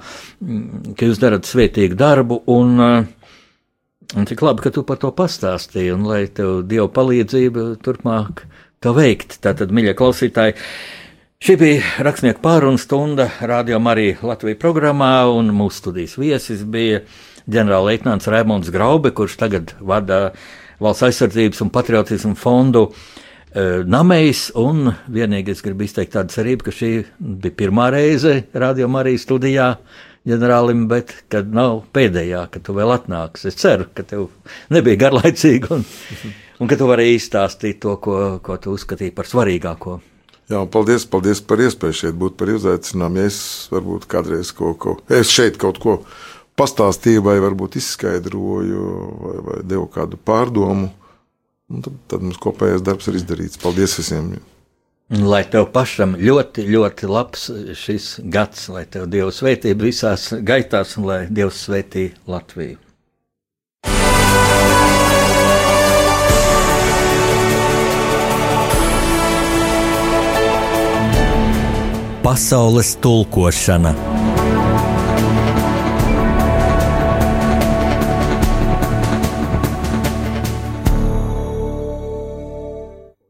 ka jūs darat svētīgu darbu, un, un cik labi, ka tu par to pastāstīji, un lai tev Dieva palīdzība turpmāk to veikt. Tātad, mīļie klausītāji, Šī bija rakstnieku pārunu stunda Radio Marija Latvijas programmā, un mūsu studijas viesis bija ģenerālleitnants Raimons Graube, kurš tagad vada Valsts aizsardzības un patriotismu fondu e, Namejs, un vienīgi es gribu izteikt tādu cerību, ka šī bija pirmā reize Radio Marija studijā ģenerālim, bet kad nav pēdējā, ka tu vēl atnāksi. Es ceru, ka tev nebija garlaicīgi un, <laughs> un ka tu varēji izstāstīt to, ko, ko tu uzskatīji par svarīgāko. Jā, paldies, paldies par iespēju šeit būt par uzaicinājumu. Ja es varbūt kādreiz kaut ko, es šeit kaut ko pastāstīju, vai varbūt izskaidroju, vai, vai devu kādu pārdomu, tad, tad mums kopējais darbs ir izdarīts. Paldies visiem! Lai tev pašam ļoti, ļoti labs šis gads, lai tev Dievs svētība visās gaitās, un lai Dievs svētī Latviju. Pasaules tulkošana